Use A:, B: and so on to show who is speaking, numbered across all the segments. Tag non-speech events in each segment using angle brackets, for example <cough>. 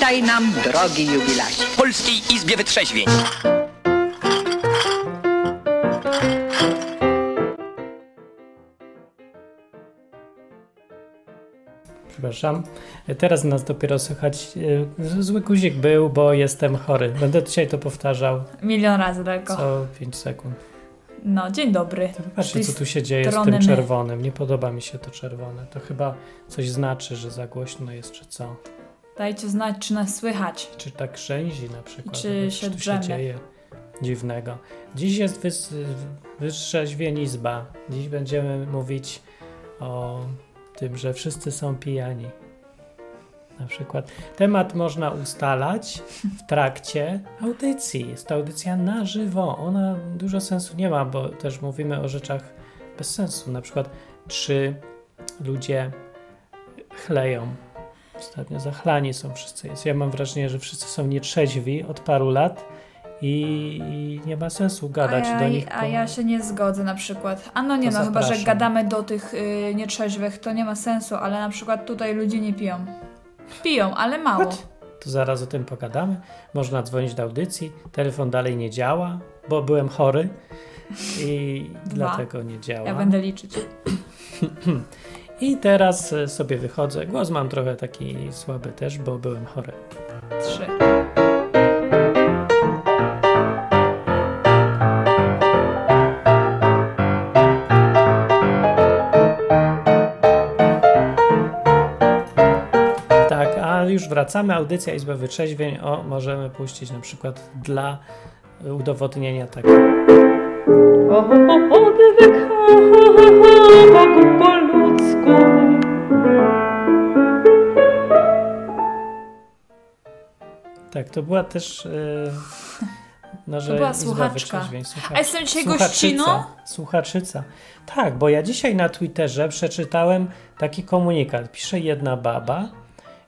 A: Witaj nam, drogi jubilacie.
B: W Polskiej Izbie Wytrzeźwień.
C: Przepraszam. Teraz nas dopiero słychać. E, Zły guzik był, bo jestem chory. Będę dzisiaj to powtarzał
D: Milion razy tylko.
C: co 5 sekund.
D: No, dzień dobry. Tej
C: co tu się dzieje z tym
D: my.
C: czerwonym. Nie podoba mi się to czerwone. To chyba coś znaczy, że za głośno jest, czy co?
D: Dajcie znać, czy nas słychać.
C: Czy tak grzęzi na przykład?
D: Czy
C: albo
D: się drzemy.
C: się dzieje dziwnego. Dziś jest wys, wytrzeźwień izba. Dziś będziemy mówić o tym, że wszyscy są pijani. Na przykład temat można ustalać w trakcie audycji. Jest to audycja na żywo. Ona dużo sensu nie ma, bo też mówimy o rzeczach bez sensu. Na przykład, czy ludzie chleją. Ostatnio zachlani są wszyscy. Jest- Ja mam wrażenie, że wszyscy są nietrzeźwi od paru lat i, nie ma sensu gadać
D: ja,
C: do nich.
D: A ja się nie zgodzę na przykład. A no nie
C: To
D: no, chyba że
C: zapraszam.
D: gadamy do tych y, nietrzeźwych, to nie ma sensu, ale na przykład tutaj ludzie nie piją. Piją, ale mało.
C: What? To zaraz o tym pogadamy. Można dzwonić do audycji. Telefon dalej nie działa, bo byłem chory i
D: Dwa.
C: dlatego nie działa.
D: Ja będę liczyć. <clears throat>
C: I teraz e, sobie wychodzę. Głos mam trochę taki słaby też, bo byłem chory.
D: Trzy.
C: Tak, a już wracamy. Audycja Izba Wytrzeźwień. O, możemy puścić na przykład dla udowodnienia tego.
D: O, odwyk, ha,
C: Tak, to była też. E, no, że
D: była
C: Izba
D: słuchaczka.
C: Wytrzeźwień. Słucha-
D: A jestem dzisiaj gościną?
C: Słuchaczyca. Tak, bo ja dzisiaj na Twitterze przeczytałem taki komunikat. Pisze jedna baba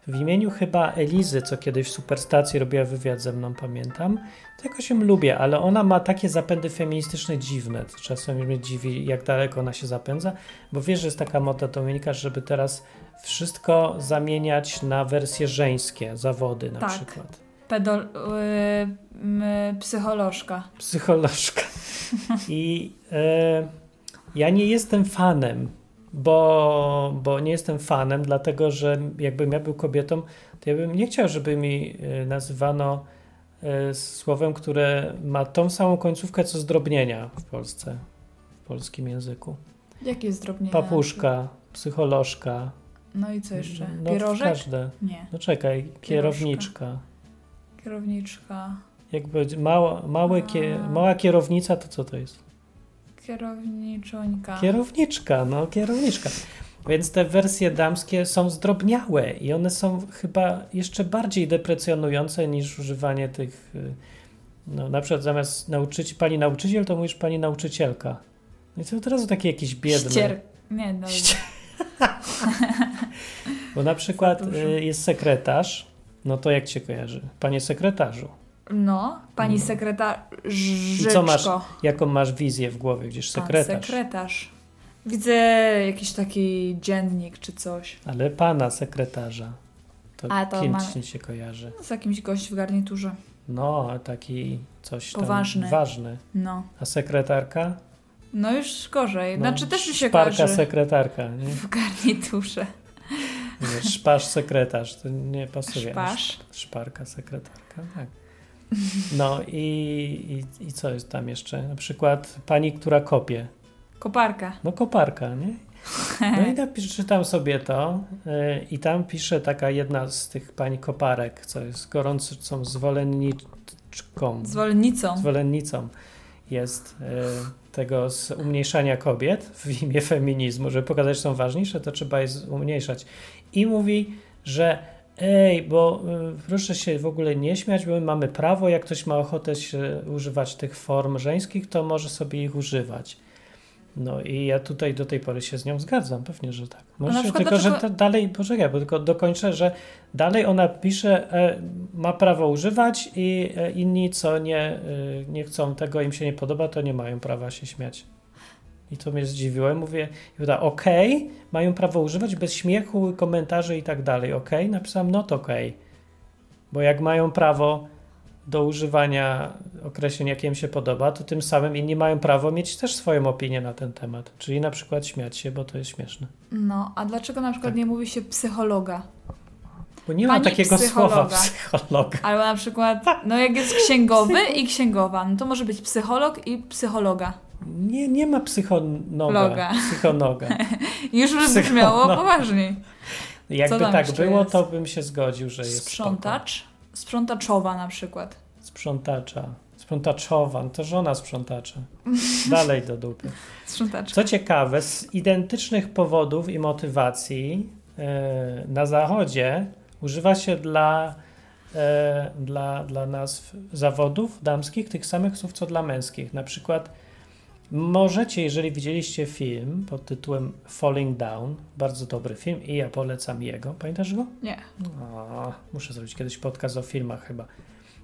C: w imieniu chyba Elizy, co kiedyś w Superstacji robiła wywiad ze mną, pamiętam. To jakoś ją lubię, ale ona ma takie zapędy feministyczne dziwne. To Czasem mnie dziwi, jak daleko ona się zapędza, bo wiesz, że jest taka moda Dominika, żeby teraz wszystko zamieniać na wersje żeńskie, zawody na
D: Tak.
C: przykład.
D: Pedol, y, m, psycholożka.
C: psycholożka. I e, ja nie jestem fanem, bo, bo nie jestem fanem, dlatego że jakbym ja był kobietą, to ja bym nie chciał, żeby mi e, nazywano e, słowem, które ma tą samą końcówkę co zdrobnienia w Polsce, w polskim języku.
D: Jakie jest drobnienie?
C: Papuszka, psycholożka.
D: No i co jeszcze?
C: No,
D: Pierożek?
C: każde.
D: Nie.
C: No czekaj, kierowniczka.
D: Kierowniczka.
C: Jakby mała, małe, kie, mała kierownica, to co to jest?
D: Kierowniczońka.
C: Kierowniczka, no kierowniczka. Więc te wersje damskie są zdrobniałe i one są chyba jeszcze bardziej deprecjonujące niż używanie tych. y, No, na przykład zamiast nauczyć pani nauczyciel, to mówisz pani nauczycielka. No i to od razu takie jakieś biedne.
D: Ścier... Nie, no.
C: Ście- <laughs> Bo na przykład y, jest sekretarz, no to jak cię kojarzy? Panie sekretarzu.
D: No, pani
C: No.
D: sekretarz.
C: I co masz, jaką masz wizję w głowie? Gdzieś sekretarz.
D: sekretarz. Widzę jakiś taki dziennik czy coś.
C: Ale pana sekretarza. To,
D: A, to
C: kim
D: ma-
C: się kojarzy?
D: Z jakimś gość w garniturze.
C: No, taki coś tam
D: Poważny.
C: ważny.
D: No.
C: A sekretarka?
D: No już gorzej.
C: No,
D: znaczy też mi się
C: Szparka
D: kojarzy
C: sekretarka, nie?
D: w garniturze.
C: Nie szparz sekretarz, to nie pasuje.
D: Szparz?
C: Szparka sekretarka, tak. No i, i, i co jest tam jeszcze? Na przykład pani, która kopie.
D: Koparka.
C: No koparka, nie? No i napisz, czytam sobie to yy, i tam pisze taka jedna z tych pań koparek, co jest gorącą zwolenniczką.
D: Zwolennicą.
C: zwolennicą jest y, tego z umniejszania kobiet w imię feminizmu, żeby pokazać, że są ważniejsze, to trzeba je umniejszać. I mówi, że ej, bo y, proszę się w ogóle nie śmiać, bo my mamy prawo, jak ktoś ma ochotę się używać tych form żeńskich, to może sobie ich używać. No i ja tutaj do tej pory się z nią zgadzam, pewnie, że tak.
D: przykład
C: tylko, że
D: dlaczego-
C: to dalej, poczekaj, bo tylko dokończę, że dalej ona pisze, e, ma prawo używać i e, inni, co nie, e, nie chcą tego, im się nie podoba, to nie mają prawa się śmiać. I to mnie zdziwiło. Mówię, Juda, okej, mają prawo używać bez śmiechu, komentarzy i tak dalej, okej. Napisałam, not okej. Bo jak mają prawo do używania określeń, jakie im się podoba, to tym samym inni mają prawo mieć też swoją opinię na ten temat. Czyli na przykład śmiać się, bo to jest śmieszne.
D: No, a dlaczego na przykład
C: Tak.
D: nie mówi się psychologa?
C: Bo nie ma
D: Pani
C: takiego słowa
D: psychologa.
C: psychologa.
D: Albo na przykład, no jak jest księgowy i księgowa, no to może być psycholog i psychologa.
C: Nie, nie ma psychonoga.
D: Loga.
C: Psychonoga. <laughs>
D: Już by brzmiało poważniej.
C: Jakby tak było,
D: jest?
C: to bym się zgodził, że jest
D: Sprzątacz, sprzątaczowa na przykład.
C: spoko. Sprzątacza. Sprzątaczowa, no to żona sprzątacza. <laughs> Dalej do dupy.
D: Sprzątaczka.
C: Co ciekawe, z identycznych powodów i motywacji e, na zachodzie używa się dla, e, dla, dla nazw zawodów damskich tych samych słów co dla męskich. Na przykład możecie, jeżeli widzieliście film pod tytułem Falling Down, bardzo dobry film i ja polecam jego. Pamiętasz go?
D: Nie.
C: O, muszę zrobić kiedyś podcast o filmach chyba.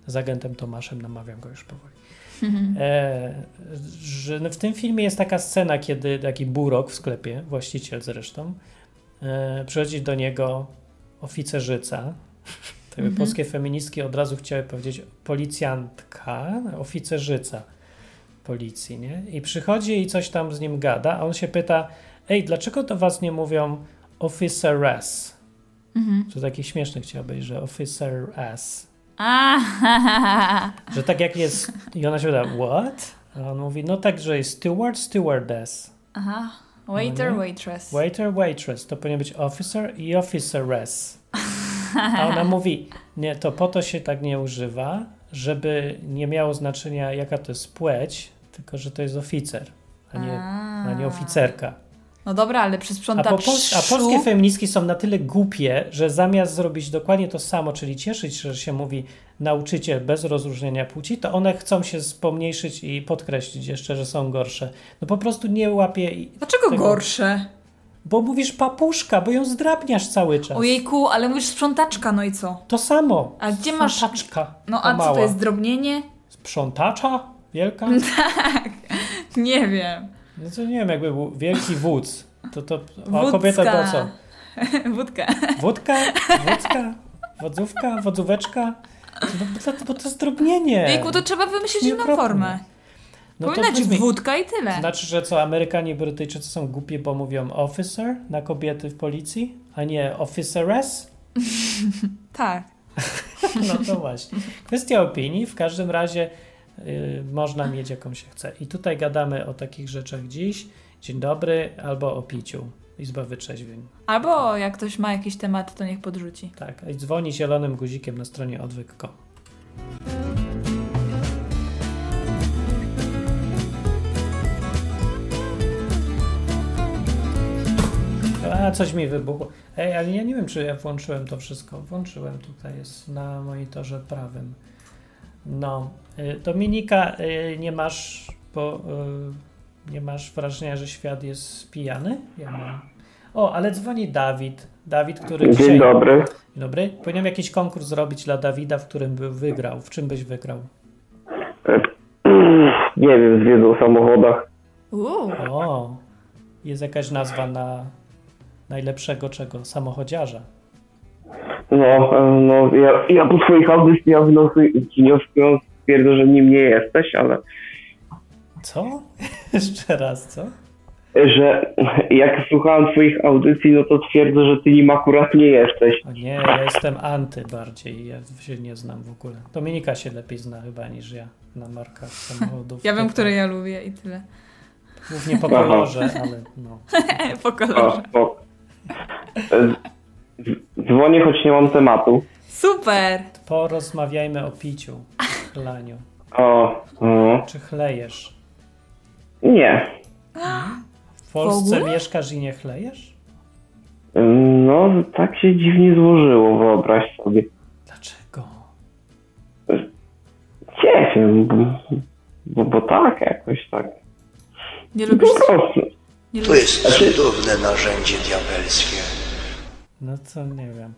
C: Z agentem Tomaszem namawiam go już powoli. <laughs> E, że w tym filmie jest taka scena, kiedy taki burok w sklepie, właściciel zresztą, e, przychodzi do niego oficerzyca. To
D: Mhm.
C: polskie feministki od razu chciały powiedzieć policjantka, oficerzyca policji, nie? I przychodzi i coś tam z nim gada, a on się pyta, ej, dlaczego do was nie mówią officeress?
D: Mhm.
C: To taki śmieszny chciałbyś, że officeress.
D: A, <laughs>
C: Że tak jak jest, i ona się pyta, what? A on mówi, no tak, że jest steward, stewardess.
D: Aha. Waiter,
C: No
D: waitress.
C: Waiter, waitress. To powinien być officer i officeress. A ona <laughs> mówi, nie, to po to się tak nie używa, żeby nie miało znaczenia jaka to jest płeć, tylko że to jest oficer, a nie, a nie oficerka.
D: No dobra, ale przy
C: A, po, a polskie feministki są na tyle głupie, że zamiast zrobić dokładnie to samo, czyli cieszyć się, że się mówi nauczyciel bez rozróżnienia płci, to one chcą się pomniejszyć i podkreślić jeszcze, że są gorsze. No po prostu nie łapie,
D: Dlaczego
C: tego.
D: gorsze?
C: bo mówisz papuszka, bo ją zdrabniasz cały czas.
D: Ojejku, ale mówisz sprzątaczka, no i co?
C: To samo.
D: A gdzie masz...
C: Sprzątaczka.
D: No a co to jest, drobnienie?
C: Sprzątacza? Wielka? <laughs>
D: Nie wiem.
C: No to nie wiem, jakby był wielki wódz. To, to, a
D: Wódzka.
C: kobieta to co? <laughs>
D: Wódka.
C: Wódka? Wódzka? Wodzówka? Wodzóweczka? No, bo, to, bo to zdrobnienie.
D: Ojejku, to trzeba wymyślić inną formę.
C: No to
D: Powinna
C: brzmi-
D: wódka i tyle.
C: Znaczy, że co, Amerykanie i Brytyjczycy są głupi, bo mówią officer na kobiety w policji, a nie officeress? <laughs>
D: Tak.
C: No to właśnie. Kwestia opinii. W każdym razie można mieć jaką się chce. I tutaj gadamy o takich rzeczach dziś. Dzień dobry, albo o piciu. Izba wytrzeźwień.
D: Albo jak ktoś ma jakiś temat, to niech podrzuci.
C: Tak, i dzwoni zielonym guzikiem na stronie odwyk.com. A, coś mi wybuchło. Ej, ale ja nie wiem, czy ja włączyłem to wszystko. Włączyłem, tutaj jest na monitorze prawym. No, y, Dominika, y, nie masz, bo y, nie masz wrażenia, że świat jest pijany? Ja mam. O, ale dzwoni Dawid. Dawid, który dzisiaj...
B: Dzień dobry.
C: Dzień dobry. Powinienem jakiś konkurs zrobić dla Dawida, w którym by wygrał. W czym byś wygrał?
B: E, <clears throat> Nie wiem, z wiedzą o samochodach.
D: Uuu.
C: O, jest jakaś nazwa na najlepszego czego? Samochodziarza.
B: No, e, no ja, ja po twoich audycjach wnioskując stwierdzę, że nim nie jesteś, ale
C: Co? <laughs> Jeszcze raz, co?
B: że jak słuchałem twoich audycji, no to twierdzę, że ty nim akurat nie jesteś.
C: O nie, ja jestem anty bardziej. Ja się nie znam w ogóle. Dominika się lepiej zna chyba niż ja na markach samochodów.
D: Ja wiem,
C: Tak,
D: które ja lubię i tyle.
C: Głównie po kolorze, ale no. <laughs>
D: po kolorze.
B: z- Dzwonię, choć nie mam tematu.
D: Super!
C: Porozmawiajmy o piciu, chlaniu.
B: O, o.
C: Czy chlejesz?
B: Nie.
C: W Polsce
D: ogóle?
C: mieszkasz i nie chlejesz?
B: No, tak się dziwnie złożyło, wyobraź sobie.
C: Dlaczego?
B: Nie wiem, bo, bo, bo tak, jakoś tak.
D: Nie
B: Po
D: lubisz...
B: prostu.
D: Nie
E: To
D: lubisz...
E: jest cudowne narzędzie diabelskie.
C: No to nie wiem.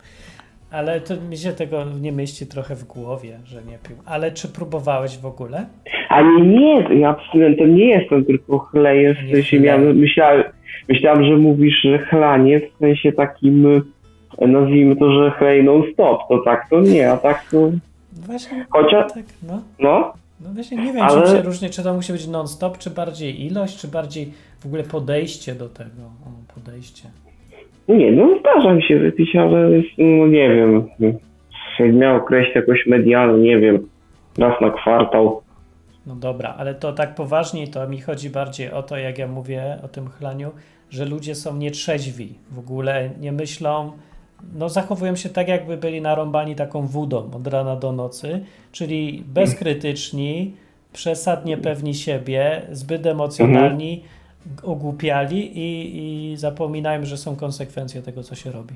C: Ale to mi się tego nie mieści trochę w głowie, że nie pił. Ale czy próbowałeś w ogóle?
B: Ale nie, ja abstynentem nie jestem, tylko chleję, w sensie
C: chleję.
B: miałem, myślałem, myślałem, że mówisz, że chlanie w sensie takim nazwijmy to, że hej non-stop, to tak to nie, a tak to...
C: Właśnie,
B: Chociaż,
C: tak, no.
B: no,
C: No właśnie nie wiem,
B: Ale-
C: czym się różni, czy to musi być non-stop, czy bardziej ilość, czy bardziej w ogóle podejście do tego. O, podejście.
B: Nie, no zdarza mi się wypić, ale no nie wiem, jak miał określić jakoś medialnie, nie wiem, raz na kwartał,
C: No dobra, ale to tak poważniej, to mi chodzi bardziej o to, jak ja mówię o tym chlaniu, że ludzie są nietrzeźwi, w ogóle nie myślą, no zachowują się tak, jakby byli narąbani taką wódą od rana do nocy, czyli bezkrytyczni, przesadnie pewni siebie, zbyt emocjonalni, ogłupiali i, i zapominają, że są konsekwencje tego, co się robi.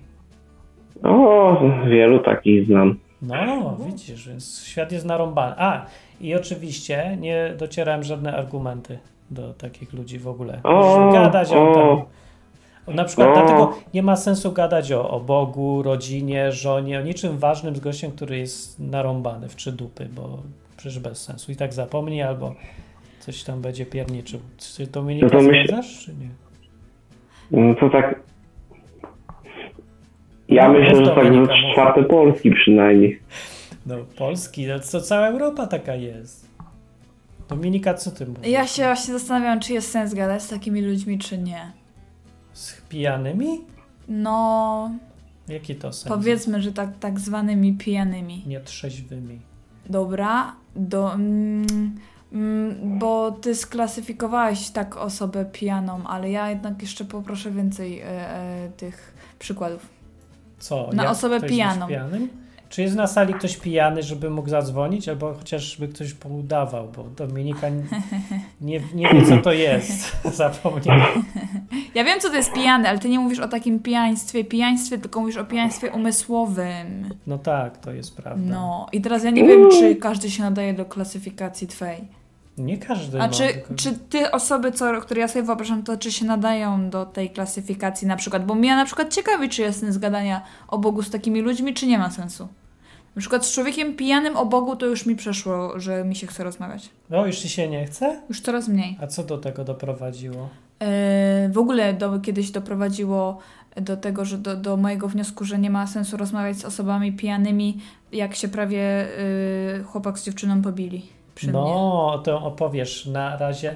B: o, wielu takich znam.
C: No, widzisz, więc świat jest narąbany. A, i oczywiście nie docierałem żadne argumenty do takich ludzi w ogóle.
B: O,
C: gadać o,
B: o.
C: tam. Na przykład
B: O.
C: dlatego nie ma sensu gadać o, o Bogu, rodzinie, żonie, o niczym ważnym z gościem, który jest narąbany w trzy dupy, bo przecież bez sensu. I tak zapomni albo coś tam będzie pierniczył. Czy Dominika
B: No to myśl-
C: zgadzasz, czy nie?
B: No to tak... Ja
C: No,
B: myślę, że tak ze czwarte Polski przynajmniej.
C: No, Polski, no co cała Europa taka jest. Dominika, co ty mówisz?
D: Ja się właśnie zastanawiam, czy jest sens gadać z takimi ludźmi, czy nie.
C: Z pijanymi?
D: No,
C: Jaki to sens?
D: powiedzmy, że tak, tak zwanymi pijanymi.
C: Nietrzeźwymi.
D: Dobra, do, mm, bo ty sklasyfikowałeś tak osobę pijaną, ale ja jednak jeszcze poproszę więcej e, e, tych przykładów.
C: Co?
D: Na
C: jak
D: osobę
C: ktoś
D: pijaną.
C: Czy jest na sali ktoś pijany, żeby mógł zadzwonić, albo chociażby ktoś poudawał, bo Dominika <laughs> nie, nie wie, co to jest. <laughs> Zapomniał.
D: Ja wiem, co to jest pijany, ale ty nie mówisz o takim pijaństwie, pijaństwie, tylko mówisz o pijaństwie umysłowym.
C: No tak, to jest prawda.
D: No, i teraz ja nie wiem, czy każdy się nadaje do klasyfikacji twojej.
C: Nie każdy
D: A czy,
C: tylko-
D: czy ty osoby, co, które ja sobie wyobrażam, to czy się nadają do tej klasyfikacji na przykład? Bo mnie na przykład ciekawi, czy jest sens gadania o Bogu z takimi ludźmi, czy nie ma sensu. Na przykład z człowiekiem pijanym o Bogu to już mi przeszło, że mi się chce rozmawiać.
C: O, już ci się nie chce?
D: Już coraz mniej.
C: A co do tego doprowadziło?
D: Yy, w ogóle do, kiedyś doprowadziło do tego, że do, do mojego wniosku, że nie ma sensu rozmawiać z osobami pijanymi, jak się prawie yy, chłopak z dziewczyną pobili przy mnie.
C: No, to opowiesz na razie.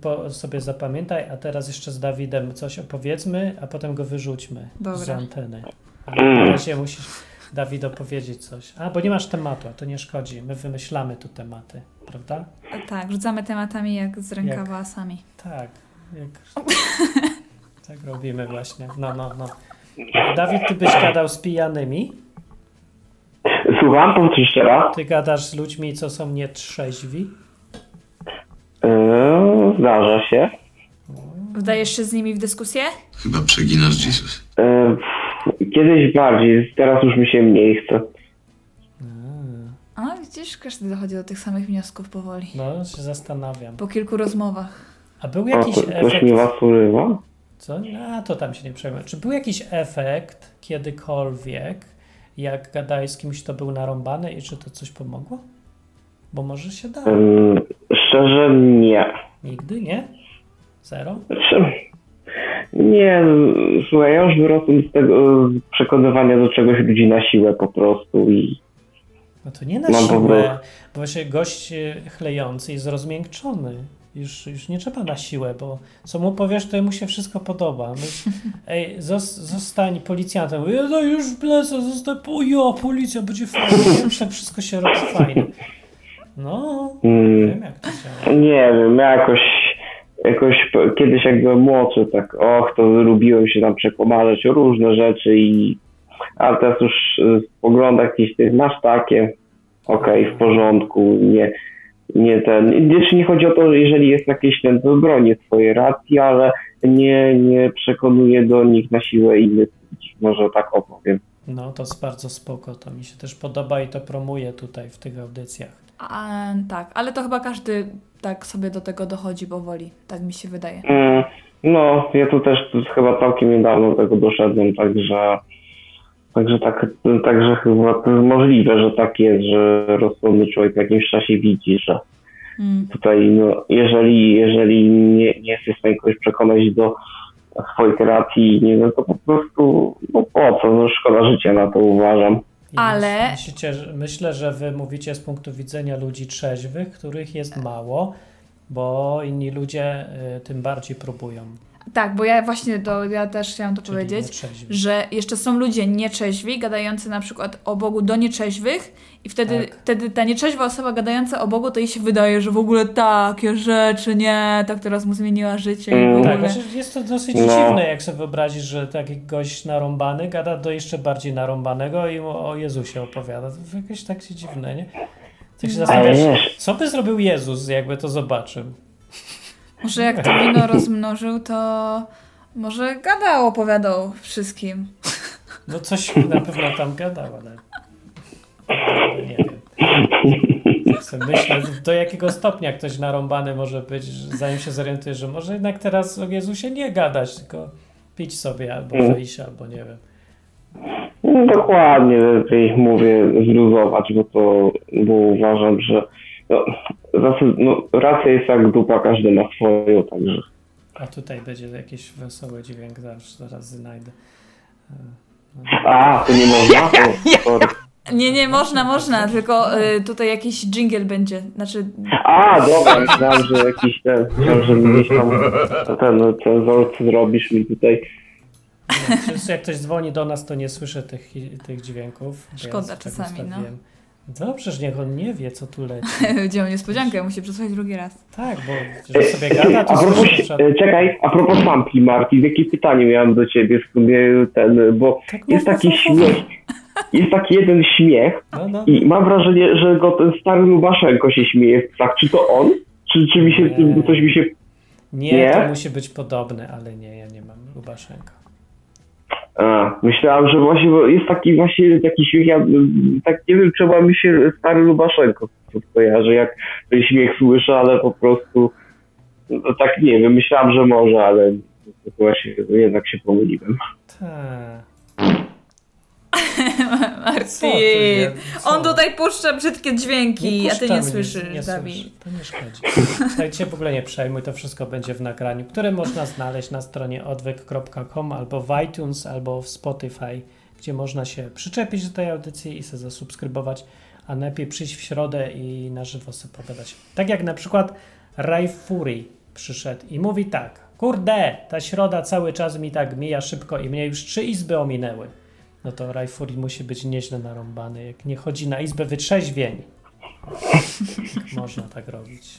C: Po, sobie zapamiętaj, a teraz jeszcze z Dawidem coś opowiedzmy, a potem go wyrzućmy z
D: Dobra.
C: anteny. Ale na razie musisz, Dawid, opowiedzieć coś. A, bo nie masz tematu, a to nie szkodzi. My wymyślamy tu tematy, prawda?
D: Tak, rzucamy tematami jak z rękawa sami.
C: Tak. Jak... <laughs> tak robimy właśnie. No, no, no. Dawid, ty byś gadał z pijanymi?
B: Słucham, powtórz jeszcze raz.
C: Ty gadasz z ludźmi, co są nietrzeźwi?
B: Eee, zdarza się.
D: Wdajesz się z nimi w dyskusję?
F: Chyba przeginasz, Jesus.
B: Eee, kiedyś bardziej, teraz już mi się mniej chce.
D: A widzisz, każdy dochodzi do tych samych wniosków powoli.
C: No, się zastanawiam.
D: Po kilku rozmowach.
C: A był jakiś
B: to, coś
C: efekt...
B: mi was urywa?
C: Co? A to tam się nie przejmuję. Czy był jakiś efekt kiedykolwiek, jak gadałeś z kimś, kto był narąbany i czy to coś pomogło? Bo może się da.
B: Eee, szczerze nie.
C: Nigdy, nie? Zero?
B: Znaczy, Nie, słuchaj, ja już wyrosłem z tego z przekonywania do czegoś ludzi na siłę po prostu i
C: No to nie na
B: Mam
C: siłę, bo właśnie gość e, chlejący jest rozmiękczony. Już, już nie trzeba na siłę, bo co mu powiesz, to mu się wszystko podoba. My, <laughs> ej, zos, zostań policjantem. Mówię, no już lecę, zostań, o ja, policja, będzie fajnie. Już <laughs> tak wszystko się robi fajnie. No,
B: mm,
C: wiem jak to działa.
B: nie wiem, ja jakoś, jakoś kiedyś jak byłem młodszy, tak och, to lubiłem się tam przekomarzać o różne rzeczy i ale teraz już y, w poglądach jakieś tych masz takie, okej, w porządku, nie, nie ten, nie, nie chodzi o to, że jeżeli jest jakieś ten, to bronię swojej racji, ale nie, nie przekonuję do nich na siłę innych ludzi, może tak opowiem.
C: No, to jest bardzo spoko, to mi się też podoba i to promuję tutaj w tych audycjach.
D: A, tak, ale to chyba każdy tak sobie do tego dochodzi powoli. Tak mi się wydaje.
B: Mm, No, ja tu też chyba całkiem niedawno do tego doszedłem, także także tak, także chyba to jest możliwe, że tak jest, że rozsądny człowiek w jakimś czasie widzi, że
D: Mm.
B: tutaj no, jeżeli, jeżeli nie, nie jesteś w stanie kogoś przekonać do swoich racji, nie wiem, to po prostu, no po co, no szkoda życia na to uważam.
C: I
D: Ale-
C: Myślicie, że, myślę, że wy mówicie z punktu widzenia ludzi trzeźwych, których jest mało, bo inni ludzie y, tym bardziej próbują.
D: Tak, bo ja właśnie to, ja też chciałam to
C: Czyli
D: powiedzieć, że jeszcze są ludzie nieczeźwi, gadający na przykład o Bogu do nieczeźwych i wtedy,
C: Tak.
D: wtedy ta nieczeźwa osoba gadająca o Bogu, to jej się wydaje, że w ogóle takie rzeczy, nie, tak teraz mu zmieniła życie i w
B: Mm.
D: ogóle.
C: Tak, znaczy jest to dosyć
B: No.
C: dziwne, jak sobie wyobrazić, że taki gość narąbany gada do jeszcze bardziej narąbanego i mu o Jezusie opowiada. To jakieś tak się dziwne, nie? Tak się
B: Ale
C: zastanawiasz, co by zrobił Jezus, jakby to zobaczył?
D: Może jak to wino rozmnożył, to może gadał, opowiadał wszystkim.
C: No coś na pewno tam gadał, ale nie wiem. Myślę, do jakiego stopnia ktoś narąbany może być, zanim się zorientuje, że może jednak teraz o Jezusie nie gadać, tylko pić sobie albo
B: Mm.
C: wyjść, albo nie wiem.
B: no, dokładnie lepiej mówię zluzować, bo to, bo uważam, że no, zasad- no, racja jest jak dupa, każdy ma swoją, także
C: A tutaj będzie jakiś wesoły dźwięk, zaraz, zaraz znajdę.
B: a, to nie można? O, sorry.
D: Nie, nie, można, można, tylko y, tutaj jakiś jingle będzie. Znaczy,
B: A, dobra, myślałem, że jakiś ten, myślałem, że gdzieś tam ten, no, ten co zrobisz mi tutaj.
C: Jak ktoś dzwoni do nas, to nie słyszę tych, tych dźwięków.
D: Szkoda
C: tak
D: czasami, no.
C: ustawiłem. Dobrze, że niech on nie wie, co tu leci. <laughs>
D: będzie niespodziankę, musi przesłuchać drugi raz.
C: Tak, bo że sobie gada, to
B: A propos, e, czekaj, a propos sampli, Martin, jakie pytanie miałem do ciebie w sumie ten, bo
C: Tak
B: jest taki śmiech, jest taki jeden śmiech
C: No, no.
B: i mam wrażenie, że go ten stary Lubaszenko się śmieje w psach. Czy to on? Czy, czy mi się,
C: Nie.
B: coś mi się...
C: Nie,
B: Nie?
C: to musi być podobne, ale nie, ja nie mam Lubaszenko.
B: Myślałem, że właśnie jest taki właśnie taki śmiech, ja tak nie wiem, czemu mi się stary Lubaszenko kojarzy, jak ten śmiech słyszę, ale po prostu no, tak nie wiem, myślałem, że może, ale właśnie jednak się pomyliłem.
C: Tak. Co?
D: on tutaj puszcza brzydkie dźwięki, a ty nie słyszysz,
C: nie
D: Dawid.
C: To nie szkodzi. Słuchajcie, w ogóle nie przejmuj, to wszystko będzie w nagraniu, które można znaleźć na stronie odwyk.com albo w iTunes, albo w Spotify, gdzie można się przyczepić do tej audycji i sobie zasubskrybować, a najlepiej przyjść w środę i na żywo sobie pogadać. Tak jak na przykład Ray Fury przyszedł i mówi tak, kurde, ta środa cały czas mi tak mija szybko i mnie już trzy izby ominęły. No to Ray Fury musi być nieźle narąbany, jak nie chodzi na izbę wytrzeźwień. <laughs> Można tak robić.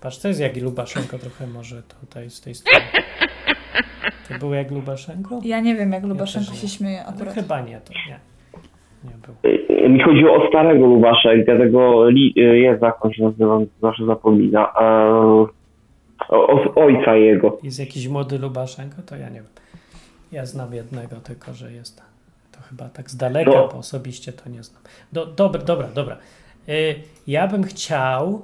C: Patrz, to jest jak Lubaszenko trochę może tutaj z tej strony. To był jak Lubaszenko?
D: Ja nie wiem, jak Lubaszenko
C: też
D: się śmieje
C: No,
D: akurat.
C: chyba nie, to nie. Nie był.
B: Y, Mi chodziło o starego Lubaszenka, tego li, y, jest jak on się nazywa, zawsze zapomina. E, o, o, ojca jego.
C: Jest jakiś młody Lubaszenko? To ja nie wiem. Ja znam jednego, tylko że jest chyba tak z daleka,
B: No.
C: bo osobiście to nie znam. Do, dobra, dobra, dobra. Y, ja bym chciał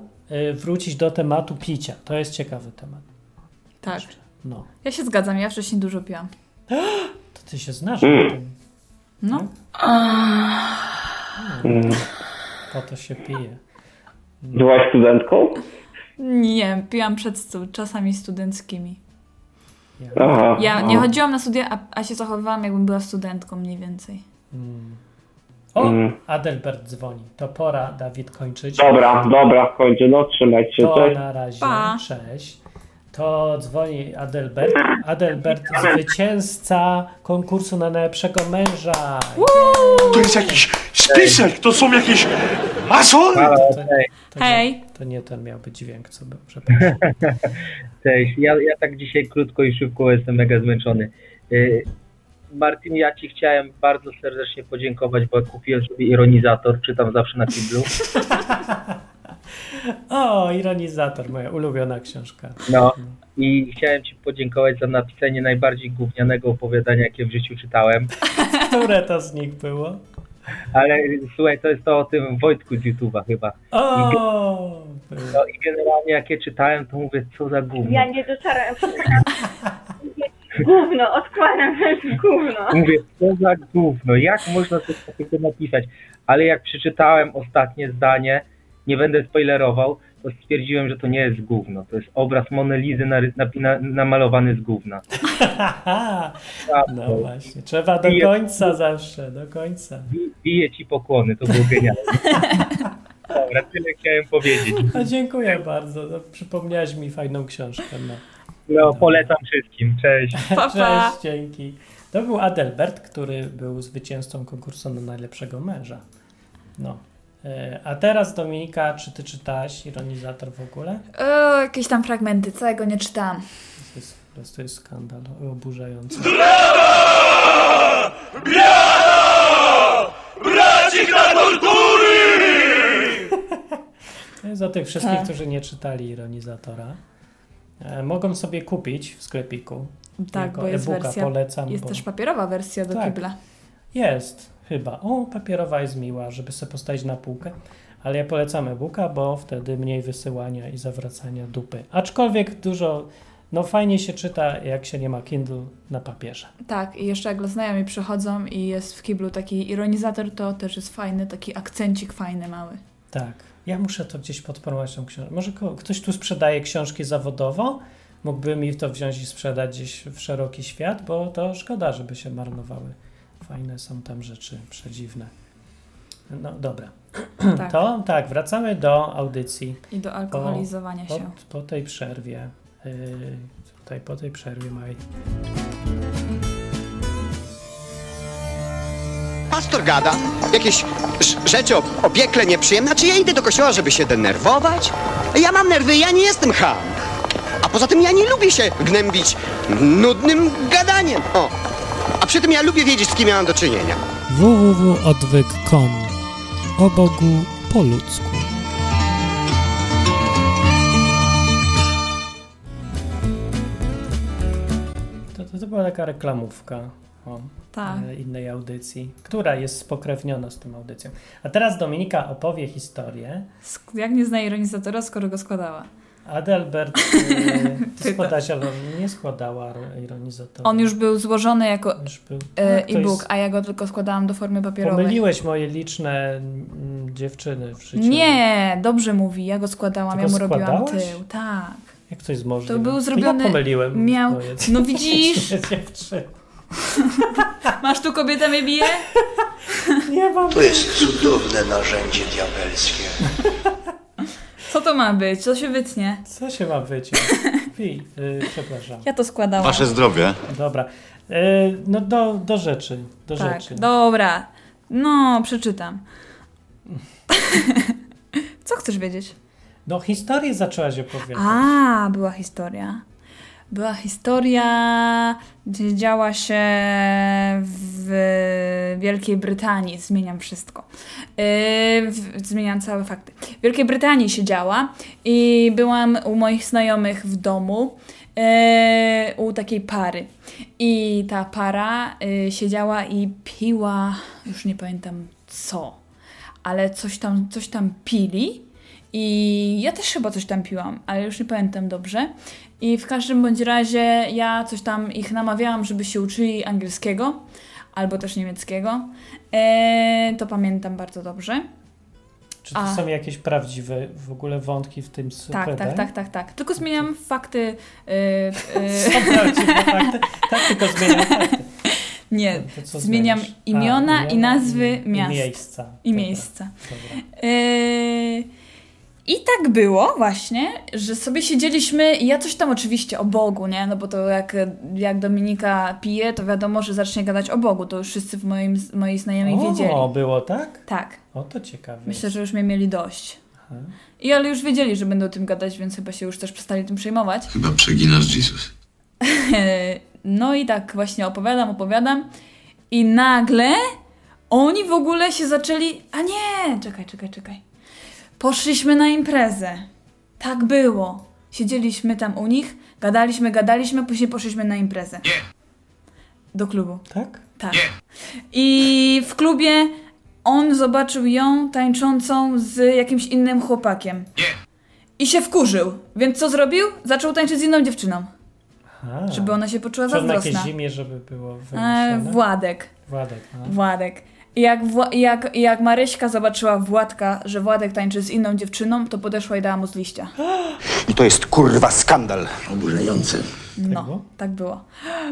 C: y, wrócić do tematu picia. To jest ciekawy temat.
D: Tak.
C: No.
D: Ja się zgadzam, ja wcześniej dużo piłam.
C: To ty się znasz
B: Mm.
C: na tym.
D: No.
B: Mm.
C: Po to się pije.
B: Byłaś studentką?
D: Nie, piłam przed stu, czasami studenckimi.
C: Ja.
B: Aha.
D: Ja nie chodziłam na studia, a, a się zachowywałam, jakbym była studentką mniej więcej.
C: Mm. O,
B: Mm.
C: Adelbert dzwoni. To pora, Dawid, kończyć.
B: Dobra, dobra, kończę, no trzymaj się.
C: To
B: Cześć.
C: na razie.
D: Pa.
C: Cześć. To dzwoni Adelbert. Adelbert, zwycięzca konkursu na najlepszego męża.
F: To jest jakiś spisek, to są jakieś... A co?
C: To, to, to,
D: Hej.
C: To nie ten miał być dźwięk, co. Przepraszam. <laughs>
G: Cześć, ja, ja tak dzisiaj krótko i szybko jestem mega zmęczony. Y, Martin, ja Ci chciałem bardzo serdecznie podziękować, bo kupiłem sobie ironizator, czytam zawsze na Kindle. <laughs>
C: O, ironizator, moja ulubiona książka.
G: No i chciałem Ci podziękować za napisanie najbardziej gównianego opowiadania, jakie w życiu czytałem. <laughs>
C: Które to z nich było?
G: Ale słuchaj, to jest to o tym Wojtku z YouTube'a chyba.
C: O, było.
G: No i generalnie jak je czytałem, to mówię, co za gówno.
H: Ja nie dotarłem. <laughs> Gówno, odkładam też gówno.
G: Mówię, co za gówno, jak można coś takiego napisać? Ale jak przeczytałem ostatnie zdanie, nie będę spoilerował, to stwierdziłem, że to nie jest gówno. To jest obraz Monelizy namalowany z gówna. <laughs> Tak,
C: no właśnie, trzeba do
G: Bije-
C: końca zawsze, do końca.
G: bi- Biję ci pokłony, to było genialne. <laughs> Dobra, tyle chciałem powiedzieć.
C: No, dziękuję bardzo, no, przypomniałeś mi fajną książkę. No.
G: No, polecam wszystkim. Cześć. <laughs>
D: Pa, pa.
C: Cześć, dzięki. To był Adelbert, który był zwycięzcą konkursu na najlepszego męża. No. E, A teraz Dominika, czy ty czytałaś Ironizator w ogóle?
D: O, jakieś tam fragmenty, całego nie czytałam.
C: To jest, po prostu jest skandal oburzający.
F: Bracik na tortury!
C: To jest o tych wszystkich,
D: Tak.
C: którzy nie czytali Ironizatora. E, Mogą sobie kupić w sklepiku.
D: Tak,
C: Jako
D: bo jest
C: e-booka
D: wersja.
C: polecam.
D: Jest
C: bo...
D: też papierowa wersja do
C: Tak.
D: kibla.
C: Jest, chyba. O, papierowa jest miła, żeby sobie postawić na półkę. Ale ja polecam e-booka, bo wtedy mniej wysyłania i zawracania dupy. Aczkolwiek dużo, no fajnie się czyta, jak się nie ma Kindle na papierze.
D: Tak, i jeszcze jak znajomi przychodzą i jest w kiblu taki ironizator, to też jest fajny, taki akcencik fajny, mały.
C: Tak. Ja muszę to gdzieś podpromować tą książkę. Może ktoś tu sprzedaje książki zawodowo? Mógłby mi to wziąć i sprzedać gdzieś w szeroki świat, bo to szkoda, żeby się marnowały. Fajne są tam rzeczy przedziwne. No dobra.
D: Tak.
C: To tak, wracamy do audycji.
D: I do alkoholizowania
C: Po,
D: się.
C: po tej przerwie. Yy, tutaj po tej przerwie maj.
I: Pastor gada jakieś rzeczy o, o piekle nieprzyjemne. Czy ja idę do kościoła, żeby się denerwować? Ja mam nerwy, ja nie jestem ham. A poza tym ja nie lubię się gnębić nudnym gadaniem. O. A przy tym ja lubię wiedzieć, z kim ja mam do czynienia.
C: www.odwyk.com O Bogu po ludzku. To, to, to była taka reklamówka o
D: Tak.
C: e, innej audycji, która jest spokrewniona z tą audycją. A teraz Dominika opowie historię.
D: Sk- Jak nie zna ironizatora, skoro go składała?
C: Adelbert, <laughs> e, ty
D: Pyta.
C: składałaś, ale nie składała ironizatora.
D: On już był złożony jako
C: był.
D: e,
C: Tak, to
D: e-book, a ja go tylko składałam do formy papierowej.
C: Pomyliłeś moje liczne mm, dziewczyny w życiu.
D: Nie, dobrze mówi, ja go składałam,
C: Ty
D: ja mu robiłam
C: składałaś?
D: tył. Tak.
C: Jak to jest możliwe?
D: To był
C: ja
D: zrobiony-
C: pomyliłem.
D: miał- no widzisz? <laughs>
C: dziewczyny.
D: Masz tu kobieta mnie bije?
C: Nie mam.
E: To jest cudowne narzędzie diabelskie.
D: Co to ma być? Co się wytnie?
C: Co się ma wyciąć? <laughs> Pi, y, przepraszam.
D: Ja to składałam.
J: Wasze zdrowie.
C: Dobra. Y, no do, do rzeczy. Do
D: tak,
C: rzeczy.
D: dobra. No, przeczytam. <laughs> Co chcesz wiedzieć?
C: No historię zaczęłaś opowiadać.
D: A, była historia. Była historia, gdzie działa się w Wielkiej Brytanii. Zmieniam wszystko. Yy, zmieniam całe fakty. W Wielkiej Brytanii się działa i byłam u moich znajomych w domu. yy, u takiej pary. I ta para yy, siedziała i piła, już nie pamiętam co, ale coś tam, coś tam pili. I ja też chyba coś tam piłam, ale już nie pamiętam dobrze. I w każdym bądź razie ja coś tam ich namawiałam, żeby się uczyli angielskiego albo też niemieckiego. E, to pamiętam bardzo dobrze.
C: Czy to
D: a-
C: są jakieś prawdziwe w ogóle wątki w tym
D: Tak, tak, tak, tak, tak. Tylko zmieniam fakty. e, <laughs> e,
C: Są prawdziwe fakty? Tak, tylko zmieniam <laughs> fakty.
D: nie, zmieniam
C: zmieniasz?
D: imiona
C: A,
D: i nazwy
C: i,
D: miast.
C: I miejsca.
D: i
C: Dobra,
D: miejsca.
C: Dobra.
D: Yy, I tak było właśnie, że sobie siedzieliśmy i ja coś tam oczywiście o Bogu, nie? No bo to jak, jak Dominika pije, to wiadomo, że zacznie gadać o Bogu. To już wszyscy w moim, moi znajomi wiedzieli.
C: O, było tak?
D: Tak.
C: O, to ciekawe.
D: Myślę, że już mnie mieli dość.
C: Aha.
D: I ale już wiedzieli, że będę o tym gadać, więc chyba się już też przestali tym przejmować.
J: Chyba przeginasz, Jesus. <laughs>
D: No i tak właśnie opowiadam, opowiadam i nagle oni w ogóle się zaczęli... A nie! Czekaj, czekaj, czekaj. Poszliśmy na imprezę. Tak było. Siedzieliśmy tam u nich, gadaliśmy, gadaliśmy, później poszliśmy na imprezę. Do klubu.
C: Tak?
D: Tak. I w klubie on zobaczył ją tańczącą z jakimś innym chłopakiem. I się wkurzył. Więc co zrobił? Zaczął tańczyć z inną dziewczyną.
C: Aha.
D: Żeby ona się poczuła
C: Czy on
D: zazdrosna.
C: zimie, żeby było
D: E? Władek.
C: Władek, no.
D: Władek. Jak, Wła- jak, jak Maryśka zobaczyła Władka, że Władek tańczy z inną dziewczyną, to podeszła i dała mu z liścia. <gasps>
I: I to jest kurwa skandal.
F: Oburzające.
D: No, tak było.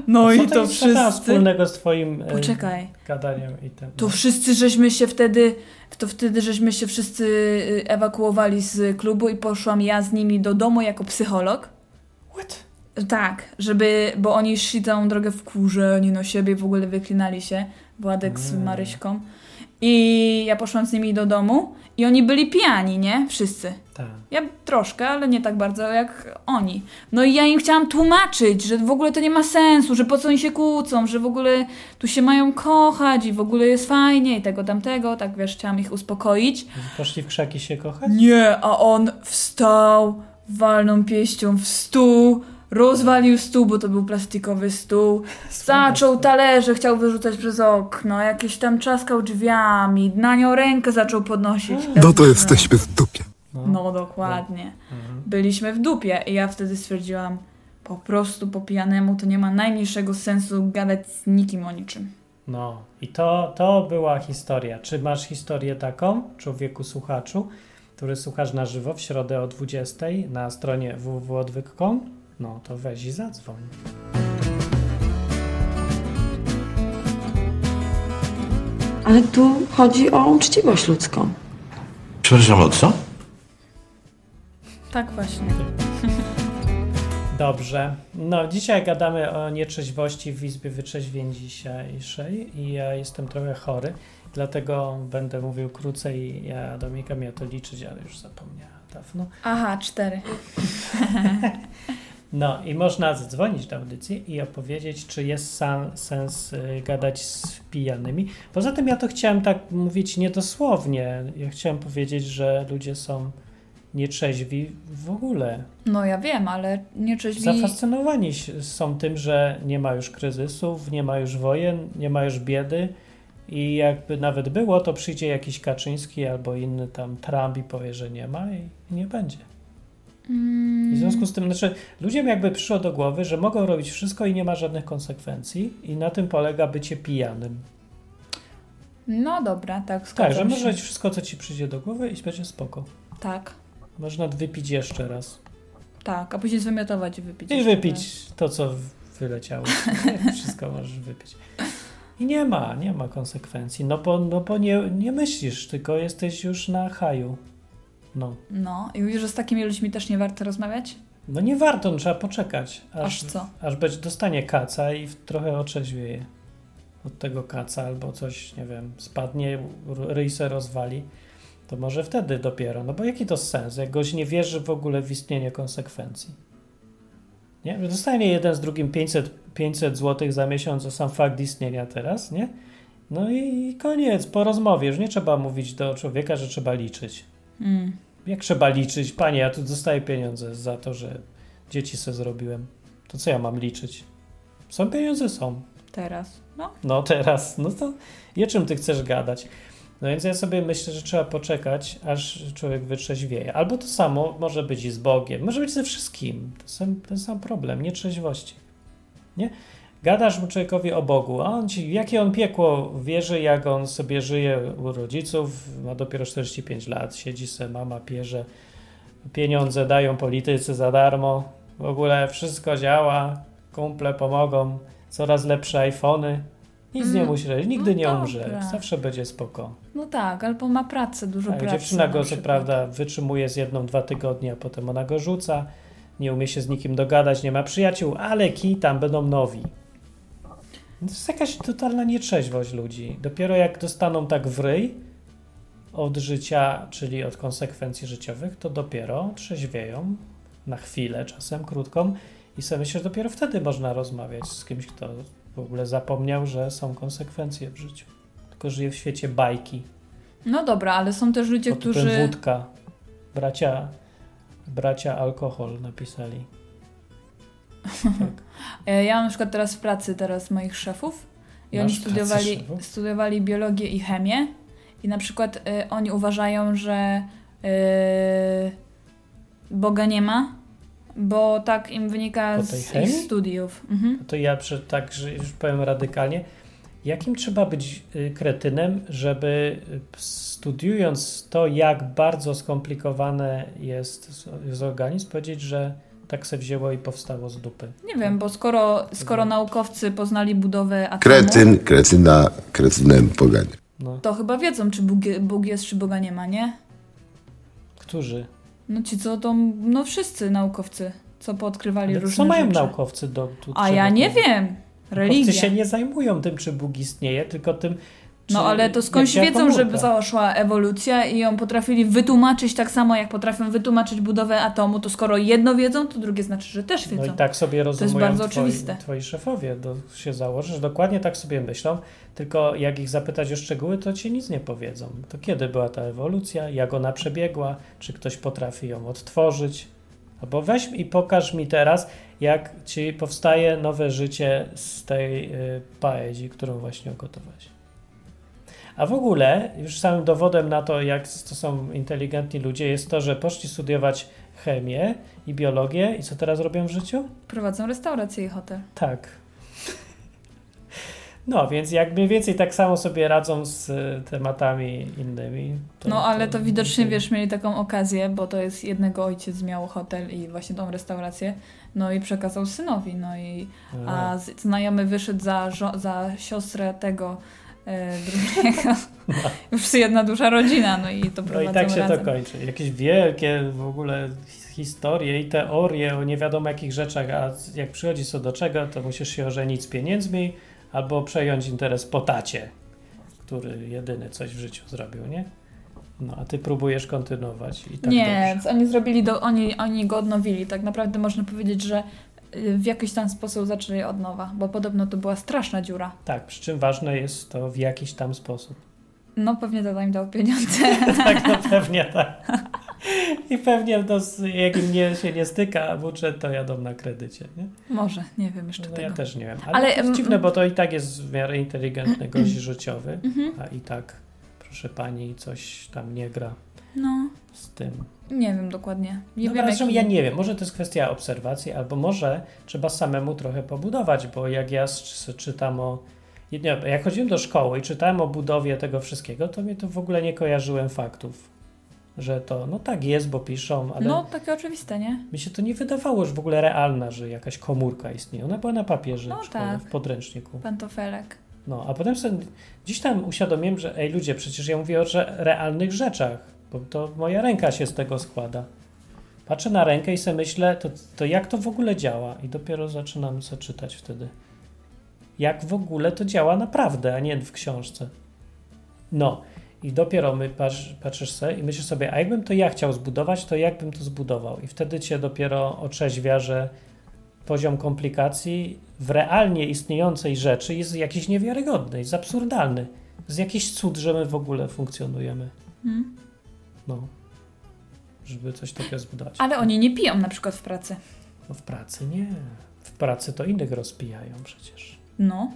D: No i
C: Co
D: to
C: wszyscy...
D: wszyscy...
C: wspólnego z twoim e,
D: Poczekaj.
C: gadaniem i tym.
D: To wszyscy żeśmy się wtedy, to wtedy żeśmy się wszyscy y, ewakuowali z klubu i poszłam ja z nimi do domu jako psycholog.
C: What?
D: Tak, żeby, bo oni szli całą drogę w kurze, oni na siebie w ogóle wyklinali się, Władek z
C: Mm.
D: Maryśką. I ja poszłam z nimi do domu i oni byli pijani, nie? Wszyscy.
C: Tak.
D: Ja troszkę, ale nie tak bardzo jak oni. No i ja im chciałam tłumaczyć, że w ogóle to nie ma sensu, że po co oni się kłócą, że w ogóle tu się mają kochać i w ogóle jest fajnie i tego tamtego, tak wiesz, chciałam ich uspokoić.
C: Poszli w krzaki się kochać?
D: Nie, a on wstał, walną pięścią w stół, rozwalił stół, bo to był plastikowy stół, zaczął talerze, chciał wyrzucać przez okno, jakieś tam trzaskał drzwiami, na nią rękę zaczął podnosić.
J: No to jesteśmy w dupie.
D: No dokładnie. Byliśmy w dupie i ja wtedy stwierdziłam, po prostu po pijanemu to nie ma najmniejszego sensu gadać z nikim o niczym.
C: No i to, to była historia. Czy masz historię taką, człowieku słuchaczu, który słuchasz na żywo w środę o 20 na stronie www.odwyk.com? No to weź i zadzwoń.
K: Ale tu chodzi o uczciwość ludzką.
F: Przepraszam, o co?
D: Tak właśnie.
C: Dobrze. No, dzisiaj gadamy o nietrzeźwości w Izbie Wytrzeźwień dzisiejszej i ja jestem trochę chory, dlatego będę mówił krócej. Ja Dominika miała to liczyć, ale już zapomniała dawno.
D: Aha, cztery. <laughs>
C: No i można zadzwonić do audycji i opowiedzieć, czy jest sam, sens y, gadać z pijanymi. Poza tym ja to chciałem tak mówić niedosłownie. Ja chciałem powiedzieć, że ludzie są nietrzeźwi w ogóle.
D: No ja wiem, ale nieczeźwi...
C: Zafascynowani są tym, że nie ma już kryzysów, nie ma już wojen, nie ma już biedy i jakby nawet było, to przyjdzie jakiś Kaczyński albo inny tam Trump i powie, że nie ma i nie będzie. I w związku z tym, znaczy, ludziom jakby przyszło do głowy, że mogą robić wszystko i nie ma żadnych konsekwencji i na tym polega bycie pijanym.
D: No dobra, tak,
C: Tak, że możesz robić wszystko, co ci przyjdzie do głowy i będzie spoko.
D: Tak,
C: Można wypić jeszcze raz.
D: tak, a później zwymiotować i wypić.
C: I wypić to, co wyleciało. <laughs> Wszystko możesz wypić. I nie ma, nie ma konsekwencji. No bo, no bo nie, nie myślisz, tylko jesteś już na haju. No.
D: No i mówisz, że z takimi ludźmi też nie warto rozmawiać?
C: No nie warto, no, trzeba poczekać. Aż,
D: Aż co?
C: Aż być, dostanie kaca i trochę otrzeźwieje od tego kaca albo coś, nie wiem, spadnie, ryj se rozwali. To może wtedy dopiero. No bo jaki to sens, jak goś nie wierzy w ogóle w istnienie konsekwencji? Nie? Dostanie jeden z drugim 500, 500 zł za miesiąc za sam fakt istnienia teraz, nie? No i koniec, po rozmowie. Już nie trzeba mówić do człowieka, że trzeba liczyć.
D: Mm.
C: Jak trzeba liczyć? Panie, ja tu dostaję pieniądze za to, że dzieci sobie zrobiłem. To co ja mam liczyć? Są pieniądze? Są.
D: Teraz. No.
C: No teraz, no to i o czym ty chcesz gadać? No więc ja sobie myślę, że trzeba poczekać, aż człowiek wytrzeźwieje. Albo to samo może być i z Bogiem, może być ze wszystkim. To sam, ten sam problem, nietrzeźwości. Nie? Gadasz mu człowiekowi o Bogu, a on ci, jakie on piekło wierzy, jak on sobie żyje u rodziców, ma dopiero 45 lat, siedzi se, mama pierze, pieniądze dają politycy za darmo, w ogóle wszystko działa, kumple pomogą, coraz lepsze iPhony, nic nie
D: Mm.
C: musi robić, nigdy
D: No
C: nie
D: dobra.
C: umrze, zawsze będzie spoko.
D: No tak, albo ma pracę, dużo
C: Tak,
D: pracy.
C: dziewczyna
D: na
C: go co
D: przykład.
C: prawda wytrzymuje z jedną, dwa tygodnie, a potem ona go rzuca, nie umie się z nikim dogadać, nie ma przyjaciół, ale ki tam będą nowi. To jest jakaś totalna nietrzeźwość ludzi. Dopiero jak dostaną tak w ryj od życia, czyli od konsekwencji życiowych, to dopiero trzeźwieją na chwilę, czasem krótką i sobie myślę, że dopiero wtedy można rozmawiać z kimś, kto w ogóle zapomniał, że są konsekwencje w życiu. Tylko żyje w świecie bajki.
D: No dobra, ale są też ludzie,
C: Pod
D: którzy...
C: Wódka. Bracia, bracia alkohol napisali. <laughs>
D: E, Ja mam na przykład teraz w pracy teraz moich szefów i
C: Masz
D: oni studiowali, studiowali biologię i chemię i na przykład e, oni uważają, że e, Boga nie ma, bo tak im wynika z ich studiów. Mhm.
C: To ja przy, tak, że już powiem radykalnie. Jakim trzeba być y, kretynem, żeby y, studiując to, jak bardzo skomplikowane jest, jest organizm, powiedzieć, że tak se wzięło i powstało z dupy?
D: Nie wiem, bo skoro, skoro naukowcy poznali budowę atomu,
J: Kretyn, kretyna, kretynem poganie.
C: No.
D: to chyba wiedzą, czy Bóg, Bóg jest, czy Boga nie ma, nie?
C: Którzy?
D: No ci co, to, no wszyscy naukowcy, co poodkrywali
C: Ale
D: różne
C: co mają
D: rzeczy.
C: naukowcy do tu
D: A ja nie wiem. Religia.
C: Naukowcy się nie zajmują tym, czy Bóg istnieje, tylko tym,
D: No ale to skądś wiedzą, że
C: komórka.
D: zaszła ewolucja i ją potrafili wytłumaczyć tak samo, jak potrafią wytłumaczyć budowę atomu, to skoro jedno wiedzą, to drugie znaczy, że też wiedzą.
C: No i tak sobie
D: To jest
C: rozumują
D: bardzo
C: twoi,
D: oczywiste.
C: twoi szefowie. To się założy, że dokładnie tak sobie myślą, tylko jak ich zapytać o szczegóły, to ci nic nie powiedzą. To kiedy była ta ewolucja, jak ona przebiegła, czy ktoś potrafi ją odtworzyć. Albo weź i pokaż mi teraz, jak ci powstaje nowe życie z tej y, paedzi, którą właśnie ugotowałeś. A w ogóle, już samym dowodem na to, jak to są inteligentni ludzie, jest to, że poszli studiować chemię i biologię i co teraz robią w życiu?
D: Prowadzą restaurację i hotel.
C: Tak. No, więc jak mniej więcej tak samo sobie radzą z tematami innymi. To,
D: No ale to widocznie, wiesz, mieli taką okazję, bo to jest jednego ojciec miał hotel i właśnie tą restaurację, no i przekazał synowi, no i a znajomy wyszedł za, za siostrę tego e, drugiego. <laughs> Już jedna duża rodzina, no i to
C: No i tak się
D: razem.
C: to kończy. Jakieś wielkie w ogóle historie i teorie o nie wiadomo jakich rzeczach, a jak przychodzi co do czego, to musisz się ożenić z pieniędzmi albo przejąć interes po tacie, który jedyny coś w życiu zrobił, nie? No, a ty próbujesz kontynuować i tak
D: nie,
C: dobrze.
D: oni zrobili, do, oni, oni go odnowili. Tak naprawdę można powiedzieć, że w jakiś tam sposób zaczęli od nowa, bo podobno to była straszna dziura.
C: Tak, przy czym ważne jest to w jakiś tam sposób.
D: No pewnie tata im dał pieniądze. <laughs>
C: tak, no pewnie tak. I pewnie no, jak im nie, się nie styka budżet, to jadą na kredycie, nie?
D: Może, nie wiem jeszcze
C: No,
D: tego.
C: ja też nie wiem. Ale,
D: Ale,
C: to jest dziwne, bo to i tak jest w miarę inteligentny gość <clears throat> życiowy,
D: Mhm.
C: a i tak, proszę pani, coś tam nie gra
D: No,
C: z tym.
D: nie wiem dokładnie. Nie
C: no,
D: wiem,
C: zresztą
D: jaki-
C: ja nie wiem, może to jest kwestia obserwacji, albo może trzeba samemu trochę pobudować, bo jak ja czytam o. Nie, jak chodziłem do szkoły i czytałem o budowie tego wszystkiego, to mnie to w ogóle nie kojarzyłem faktów. Że to, no tak jest, bo piszą, ale
D: No, takie oczywiste, nie?
C: mi się to nie wydawało już w ogóle realna, że jakaś komórka istnieje. Ona była na papierze
D: No
C: w szkole,
D: tak.
C: w podręczniku.
D: Pantofelek.
C: No, a potem sobie gdzieś tam uświadomiłem, że ej ludzie, przecież ja mówię o realnych rzeczach, bo to moja ręka się z tego składa. Patrzę na rękę i sobie myślę, to, to jak to w ogóle działa? I dopiero zaczynam sobie czytać wtedy. Jak w ogóle to działa naprawdę, a nie w książce. No, i dopiero my patrz, patrzysz sobie i myślisz sobie, a jakbym to ja chciał zbudować, to jakbym to zbudował? I wtedy cię dopiero otrzeźwia, że poziom komplikacji w realnie istniejącej rzeczy jest jakiś niewiarygodny, jest absurdalny. Jest jakiś cud, że my w ogóle funkcjonujemy.
D: Hmm?
C: No. Żeby coś takiego zbudować.
D: Ale oni nie piją na przykład w pracy.
C: No w pracy nie. W pracy to innych rozpijają przecież.
D: No.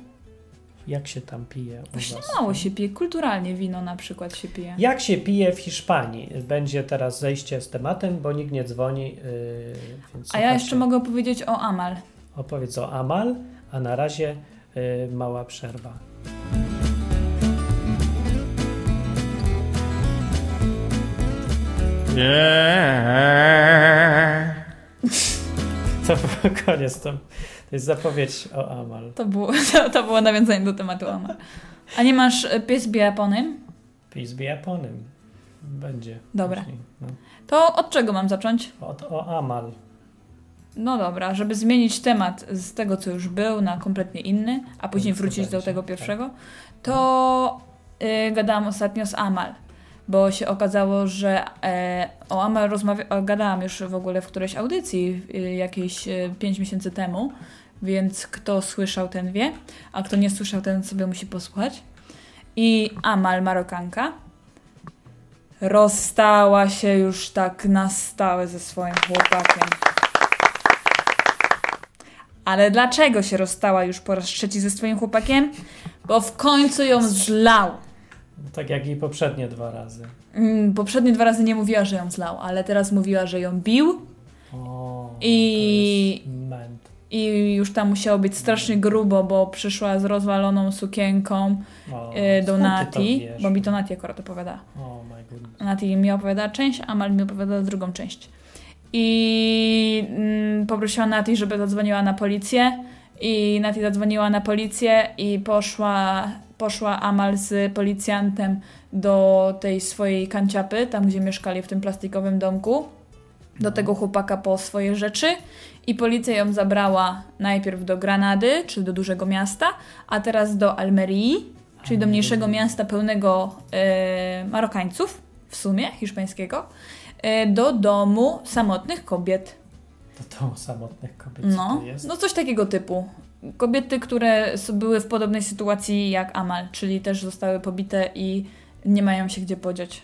C: Jak się tam pije u
D: Właśnie
C: was?
D: mało się pije. Kulturalnie wino na przykład się pije.
C: Jak się pije w Hiszpanii? Będzie teraz zejście z tematem, bo nikt nie dzwoni. Yy, więc
D: A ja jeszcze mogę powiedzieć o Amal.
C: Opowiedz o Amal, a na razie yy, mała przerwa. <laughs> To był koniec. To, to jest zapowiedź o Amal.
D: To było, <laughs> to, to było nawiązanie do tematu Amal. A nie masz e, pies biaponym?
C: Pis Japonym. Będzie.
D: Dobra.
C: później, No.
D: To od czego mam zacząć?
C: Od, o Amal.
D: No dobra, żeby zmienić temat z tego, co już był, na kompletnie inny, a później wrócić do tego
C: tak.
D: pierwszego, to y, gadałam ostatnio z Amal, bo się okazało, że e, o Amal gadałam już w ogóle w którejś audycji y, jakieś y, 5 miesięcy temu, więc kto słyszał, ten wie, a kto nie słyszał, ten sobie musi posłuchać. I Amal, Marokanka, rozstała się już tak na stałe ze swoim chłopakiem. Ale dlaczego się rozstała już po raz trzeci ze swoim chłopakiem? Bo w końcu ją zlał.
C: Tak jak i poprzednie dwa razy.
D: Mm, Poprzednie dwa razy nie mówiła, że ją zlał, ale teraz mówiła, że ją bił
C: O,
D: i i już tam musiało być strasznie grubo, bo przyszła z rozwaloną sukienką
C: O,
D: e, do Nati, bo mi to Nati akurat opowiada.
C: O my goodness.
D: Nati mi opowiada część, a Amal mi opowiada drugą część. I mm, poprosiła Nati, żeby zadzwoniła na policję. I Nati zadzwoniła na policję i poszła, poszła Amal z policjantem do tej swojej kanciapy, tam gdzie mieszkali w tym plastikowym domku, do tego chłopaka po swoje rzeczy. I policja ją zabrała najpierw do Granady, czyli do dużego miasta, a teraz do Almerii, czyli do mniejszego miasta pełnego e, Marokańców, w sumie hiszpańskiego, e, do domu samotnych kobiet.
C: To to samotnych kobiet
D: No, no coś takiego typu. Kobiety, które były w podobnej sytuacji jak Amal, czyli też zostały pobite i nie mają się gdzie podziać.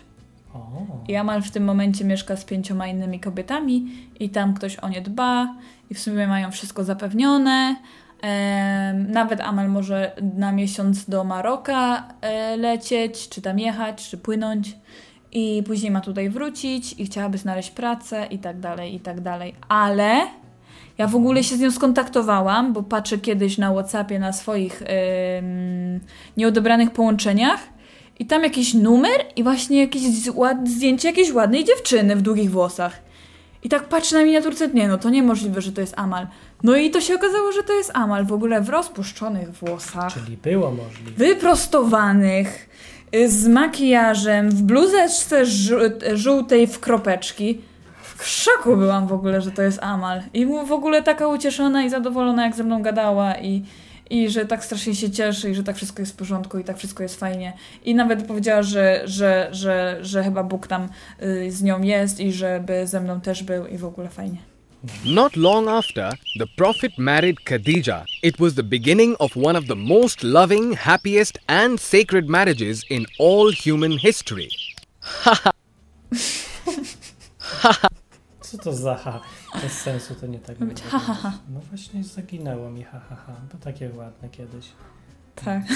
C: O,
D: I Amal w tym momencie mieszka z pięcioma innymi kobietami i tam ktoś o nie dba i w sumie mają wszystko zapewnione. Nawet Amal może na miesiąc do Maroka e, lecieć, czy tam jechać, czy płynąć i później ma tutaj wrócić i chciałaby znaleźć pracę i tak dalej, i tak dalej. Ale ja w ogóle się z nią skontaktowałam, bo patrzę kiedyś na Whatsappie na swoich em, nieodebranych połączeniach i tam jakiś numer i właśnie jakieś zdjęcie jakiejś ładnej dziewczyny w długich włosach. I tak patrzę na miniaturce, nie no, to niemożliwe, że to jest Amal. No i to się okazało, że to jest Amal, w ogóle w rozpuszczonych włosach,
C: czyli było możliwe.
D: wyprostowanych, y, z makijażem, w bluzeczce żółtej w kropeczki. W szoku byłam w ogóle, że to jest Amal. I w ogóle taka ucieszona i zadowolona, jak ze mną gadała i, i że tak strasznie się cieszy i że tak wszystko jest w porządku i tak wszystko jest fajnie. I nawet powiedziała, że, że, że, że chyba Bóg tam y, z nią jest i żeby ze mną też był i w ogóle fajnie.
L: Not long after, the Prophet married Khadija. It was the beginning of one of the most loving, happiest, and sacred marriages in all human history. <laughs>
C: Co to za ha? Bez sensu to nie tak
D: być ha, ha, ha.
C: No właśnie zaginęło mi ha, ha, ha. To takie ładne kiedyś.
D: Tak. <laughs>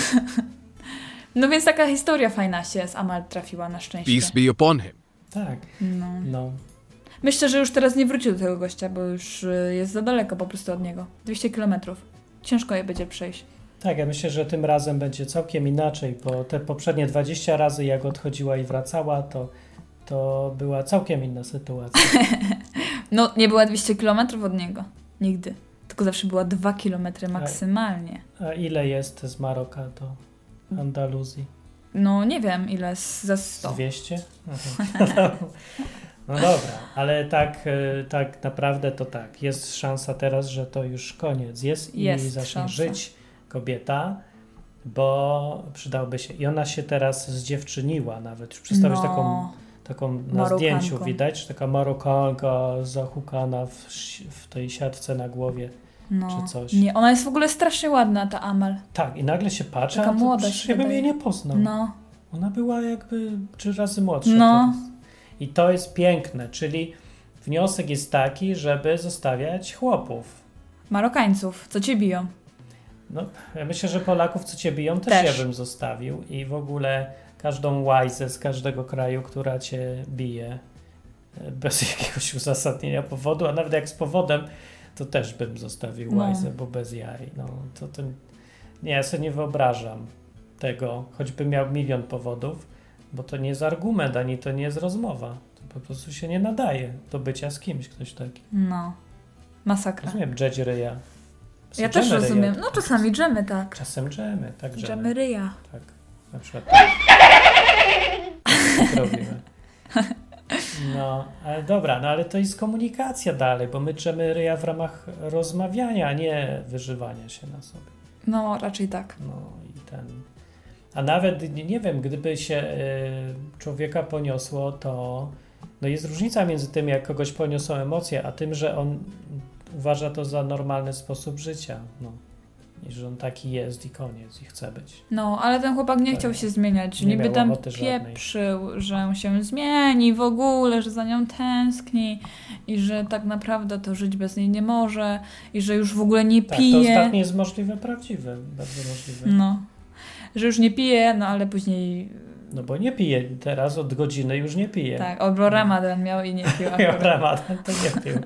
D: No więc taka historia fajna się z Amal trafiła na szczęście.
L: Peace be upon him.
C: Tak.
D: No.
C: No.
D: Myślę, że już teraz nie wróci do tego gościa, bo już y, jest za daleko po prostu od niego. 200 kilometrów. Ciężko je będzie przejść.
C: Tak, ja myślę, że tym razem będzie całkiem inaczej, bo te poprzednie 20 razy jak odchodziła i wracała, to, to była całkiem inna sytuacja. <laughs>
D: No, nie była 200 kilometrów od niego. Nigdy. Tylko zawsze była 2 kilometry maksymalnie.
C: A ile jest z Maroka do Andaluzji?
D: No, nie wiem ile, z- za
C: Z
D: 100.
C: 200? Mhm. <laughs> No dobra, ale tak, e, tak naprawdę to tak. Jest szansa teraz, że to już koniec jest i
D: Jest
C: zacznie
D: szansa.
C: żyć kobieta, bo przydałoby się. I ona się teraz zdziewczyniła nawet. Już przedstawić
D: No.
C: taką, taką na
D: Marokanką.
C: zdjęciu widać, taka marokanka zahukana w, w tej siatce na głowie
D: No.
C: czy coś.
D: Nie, ona jest w ogóle strasznie ładna, ta Amal.
C: Tak, i nagle się patrzy,
D: Taka młoda się
C: ja bym jej nie poznał.
D: No.
C: Ona była jakby trzy razy młodsza.
D: No.
C: teraz. I to jest piękne, czyli wniosek jest taki, żeby zostawiać chłopów.
D: Marokańców, co cię biją.
C: No, ja myślę, że Polaków, co cię biją, też,
D: Też.
C: ja bym zostawił. I w ogóle każdą łajzę z każdego kraju, która cię bije e, bez <laughs> jakiegoś uzasadnienia powodu, a nawet jak z powodem, to też bym zostawił
D: No.
C: łajzę, bo bez jaj. No, to, to nie, ja sobie nie wyobrażam tego, choćby miał milion powodów, bo to nie jest argument, ani to nie jest rozmowa. To po prostu się nie nadaje do bycia z kimś, ktoś taki.
D: No. Masakra.
C: Rozumiem, dżedź ryja.
D: Ja też rozumiem.
C: ryja.
D: No czasami dżemy, tak.
C: Czasem dżemy, tak dżemy.
D: Ryja.
C: Tak, na przykład. Tak robimy. No, ale dobra, no ale to jest komunikacja dalej, bo my drzemy ryja w ramach rozmawiania, a nie wyżywania się na sobie.
D: No, raczej tak.
C: No i ten. A nawet, nie, wiem, gdyby się y, człowieka poniosło, to no jest różnica między tym, jak kogoś poniosą emocje, a tym, że on uważa to za normalny sposób życia. No. I że on taki jest i koniec, i chce być.
D: No, ale ten chłopak nie
C: Tak.
D: chciał się zmieniać.
C: Nie
D: Niby tam
C: ochoty żadnej.
D: pieprzył, że on się zmieni w ogóle, że za nią tęskni i że tak naprawdę to żyć bez niej nie może i że już w ogóle nie
C: Tak, to
D: pije.
C: ostatnie jest możliwe, prawdziwe, bardzo możliwe.
D: No. Że już nie pije, no ale później
C: No bo nie pije teraz, od godziny już nie pije.
D: tak, obro ramadan miał i nie pił <laughs>
C: ramadan, to nie pił.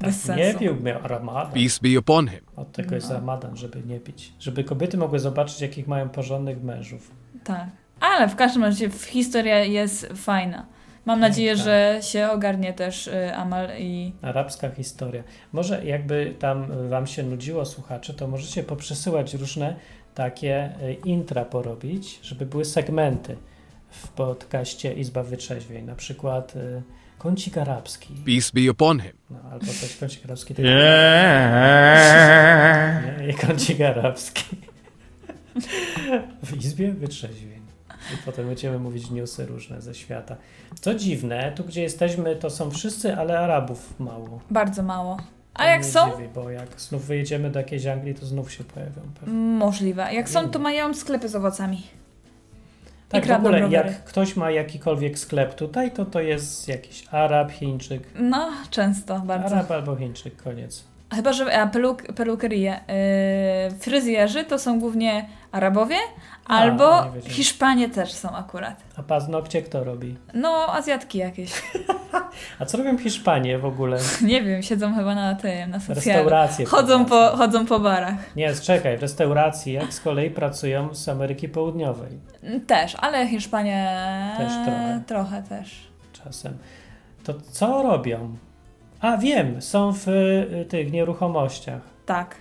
D: Bez
C: Tak, nie
D: sensu.
C: pił, miał ramadan.
L: Peace be upon him.
C: Od tego jest
D: No.
C: ramadan, żeby nie pić. Żeby kobiety mogły zobaczyć, jakich mają porządnych mężów.
D: Tak. Ale w każdym razie historia jest fajna. Mam nadzieję,
C: tak.
D: że się ogarnie też y, Amal i...
C: Arabska historia. Może jakby tam wam się nudziło, słuchacze, to możecie poprzesyłać różne takie y, intra porobić, żeby były segmenty w podcaście Izba Wytrzeźwień. Na przykład y, kącik arabski.
L: Peace be upon him.
C: No, albo coś kącik arabski.
F: Yeah.
C: Nie, i kącik arabski. W Izbie Wytrzeźwień. I potem będziemy mówić newsy różne ze świata. Co dziwne, tu gdzie jesteśmy, to są wszyscy, ale Arabów mało.
D: Bardzo mało. A
C: To
D: jak są?
C: Dziwi, bo jak znów wyjedziemy do jakiejś Anglii, to znów się pojawią. Pewnie.
D: Możliwe. Jak są, to mają sklepy z owocami.
C: Tak, w
D: kradną
C: ogóle
D: rowery.
C: jak ktoś ma jakikolwiek sklep tutaj, to to jest jakiś Arab, Chińczyk.
D: No, często, bardzo.
C: Arab albo Chińczyk, koniec.
D: Chyba, że a, pelukerie. Yy, fryzjerzy to są głównie Arabowie, albo
C: wiedziałem.
D: Hiszpanie też są akurat.
C: A paznokcie kto robi?
D: No, Azjatki jakieś. <laughs>
C: A co robią Hiszpanie w ogóle? <laughs>
D: Nie wiem, siedzą chyba na tym, na socjalu.
C: Restauracje
D: Chodzą po, chodzą po barach.
C: Nie, czekaj, w restauracji jak z kolei pracują z Ameryki Południowej
D: Też, ale Hiszpanie
C: Też trochę.
D: trochę też.
C: czasem. To co robią? A wiem, są w y, tych nieruchomościach.
D: Tak.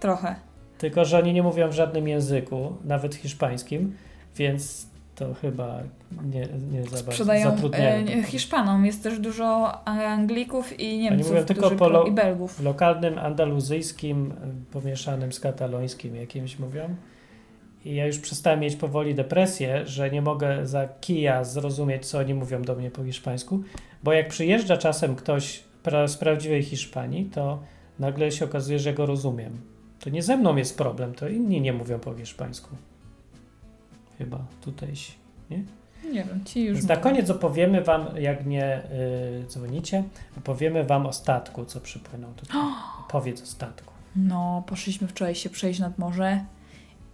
D: Trochę.
C: Tylko, że oni nie mówią w żadnym języku, nawet hiszpańskim, więc to chyba nie, nie za bardzo
D: Sprzedają e, Hiszpanom. Jest też dużo Anglików i
C: Oni
D: Niemców.
C: mówią tylko po lo-
D: i Belgów.
C: lokalnym andaluzyjskim, pomieszanym z katalońskim jakimś mówią. I ja już przestałem mieć powoli depresję, że nie mogę za kija zrozumieć, co oni mówią do mnie po hiszpańsku, bo jak przyjeżdża czasem ktoś pra- z prawdziwej Hiszpanii, to nagle się okazuje, że go rozumiem. To nie ze mną jest problem, to inni nie mówią po hiszpańsku. Chyba tutejsi, nie?
D: Nie wiem, ci już.
C: Na koniec opowiemy wam, jak nie y, dzwonicie, opowiemy wam o statku, co przypłynął tutaj. <gasps> Powiedz o statku.
D: No, poszliśmy wczoraj się przejść nad morze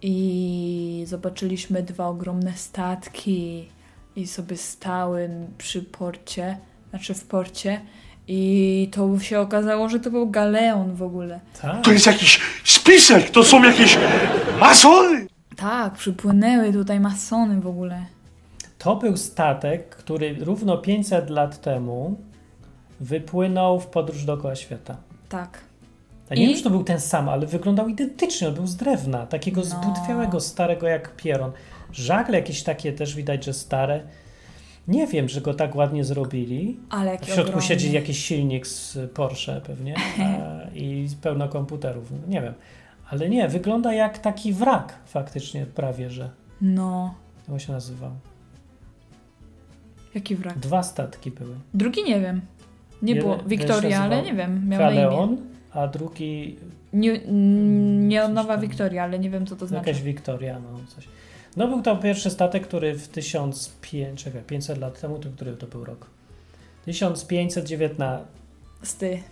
D: i zobaczyliśmy dwa ogromne statki i sobie stały przy porcie, znaczy w porcie i to się okazało, że to był galeon w ogóle.
C: Tak?
F: To jest jakiś spisek, to są jakieś masony.
D: Tak, przypłynęły tutaj masony w ogóle.
C: To był statek, który równo 500 lat temu wypłynął w podróż dookoła świata.
D: Tak.
C: Ja nie
D: I?
C: wiem, czy to był ten sam, ale wyglądał identycznie. On był z drewna, takiego
D: No.
C: zbutwiałego, starego jak pieron. Żagle jakieś takie też widać, że stare. Nie wiem, że go tak ładnie zrobili.
D: Ale
C: W środku
D: ogromny.
C: siedzi jakiś silnik z Porsche pewnie a, <laughs> i pełno komputerów. Nie wiem. Ale nie, wygląda jak taki wrak faktycznie prawie, że.
D: No,
C: Jak się nazywał?
D: jaki wrak.
C: Dwa statki były.
D: Drugi nie wiem. Nie
C: Jeden-
D: było. Wiktoria, ale nie wiem. Miał.
C: Kaleon, a drugi
D: Nie, nie nowa. Wiktoria, ale nie wiem co to znaczy.
C: jakaś Wiktoria, no coś. No był to pierwszy statek, który w 1500, czekaj, 500 lat temu, to który to był rok? 1519.
D: Sty.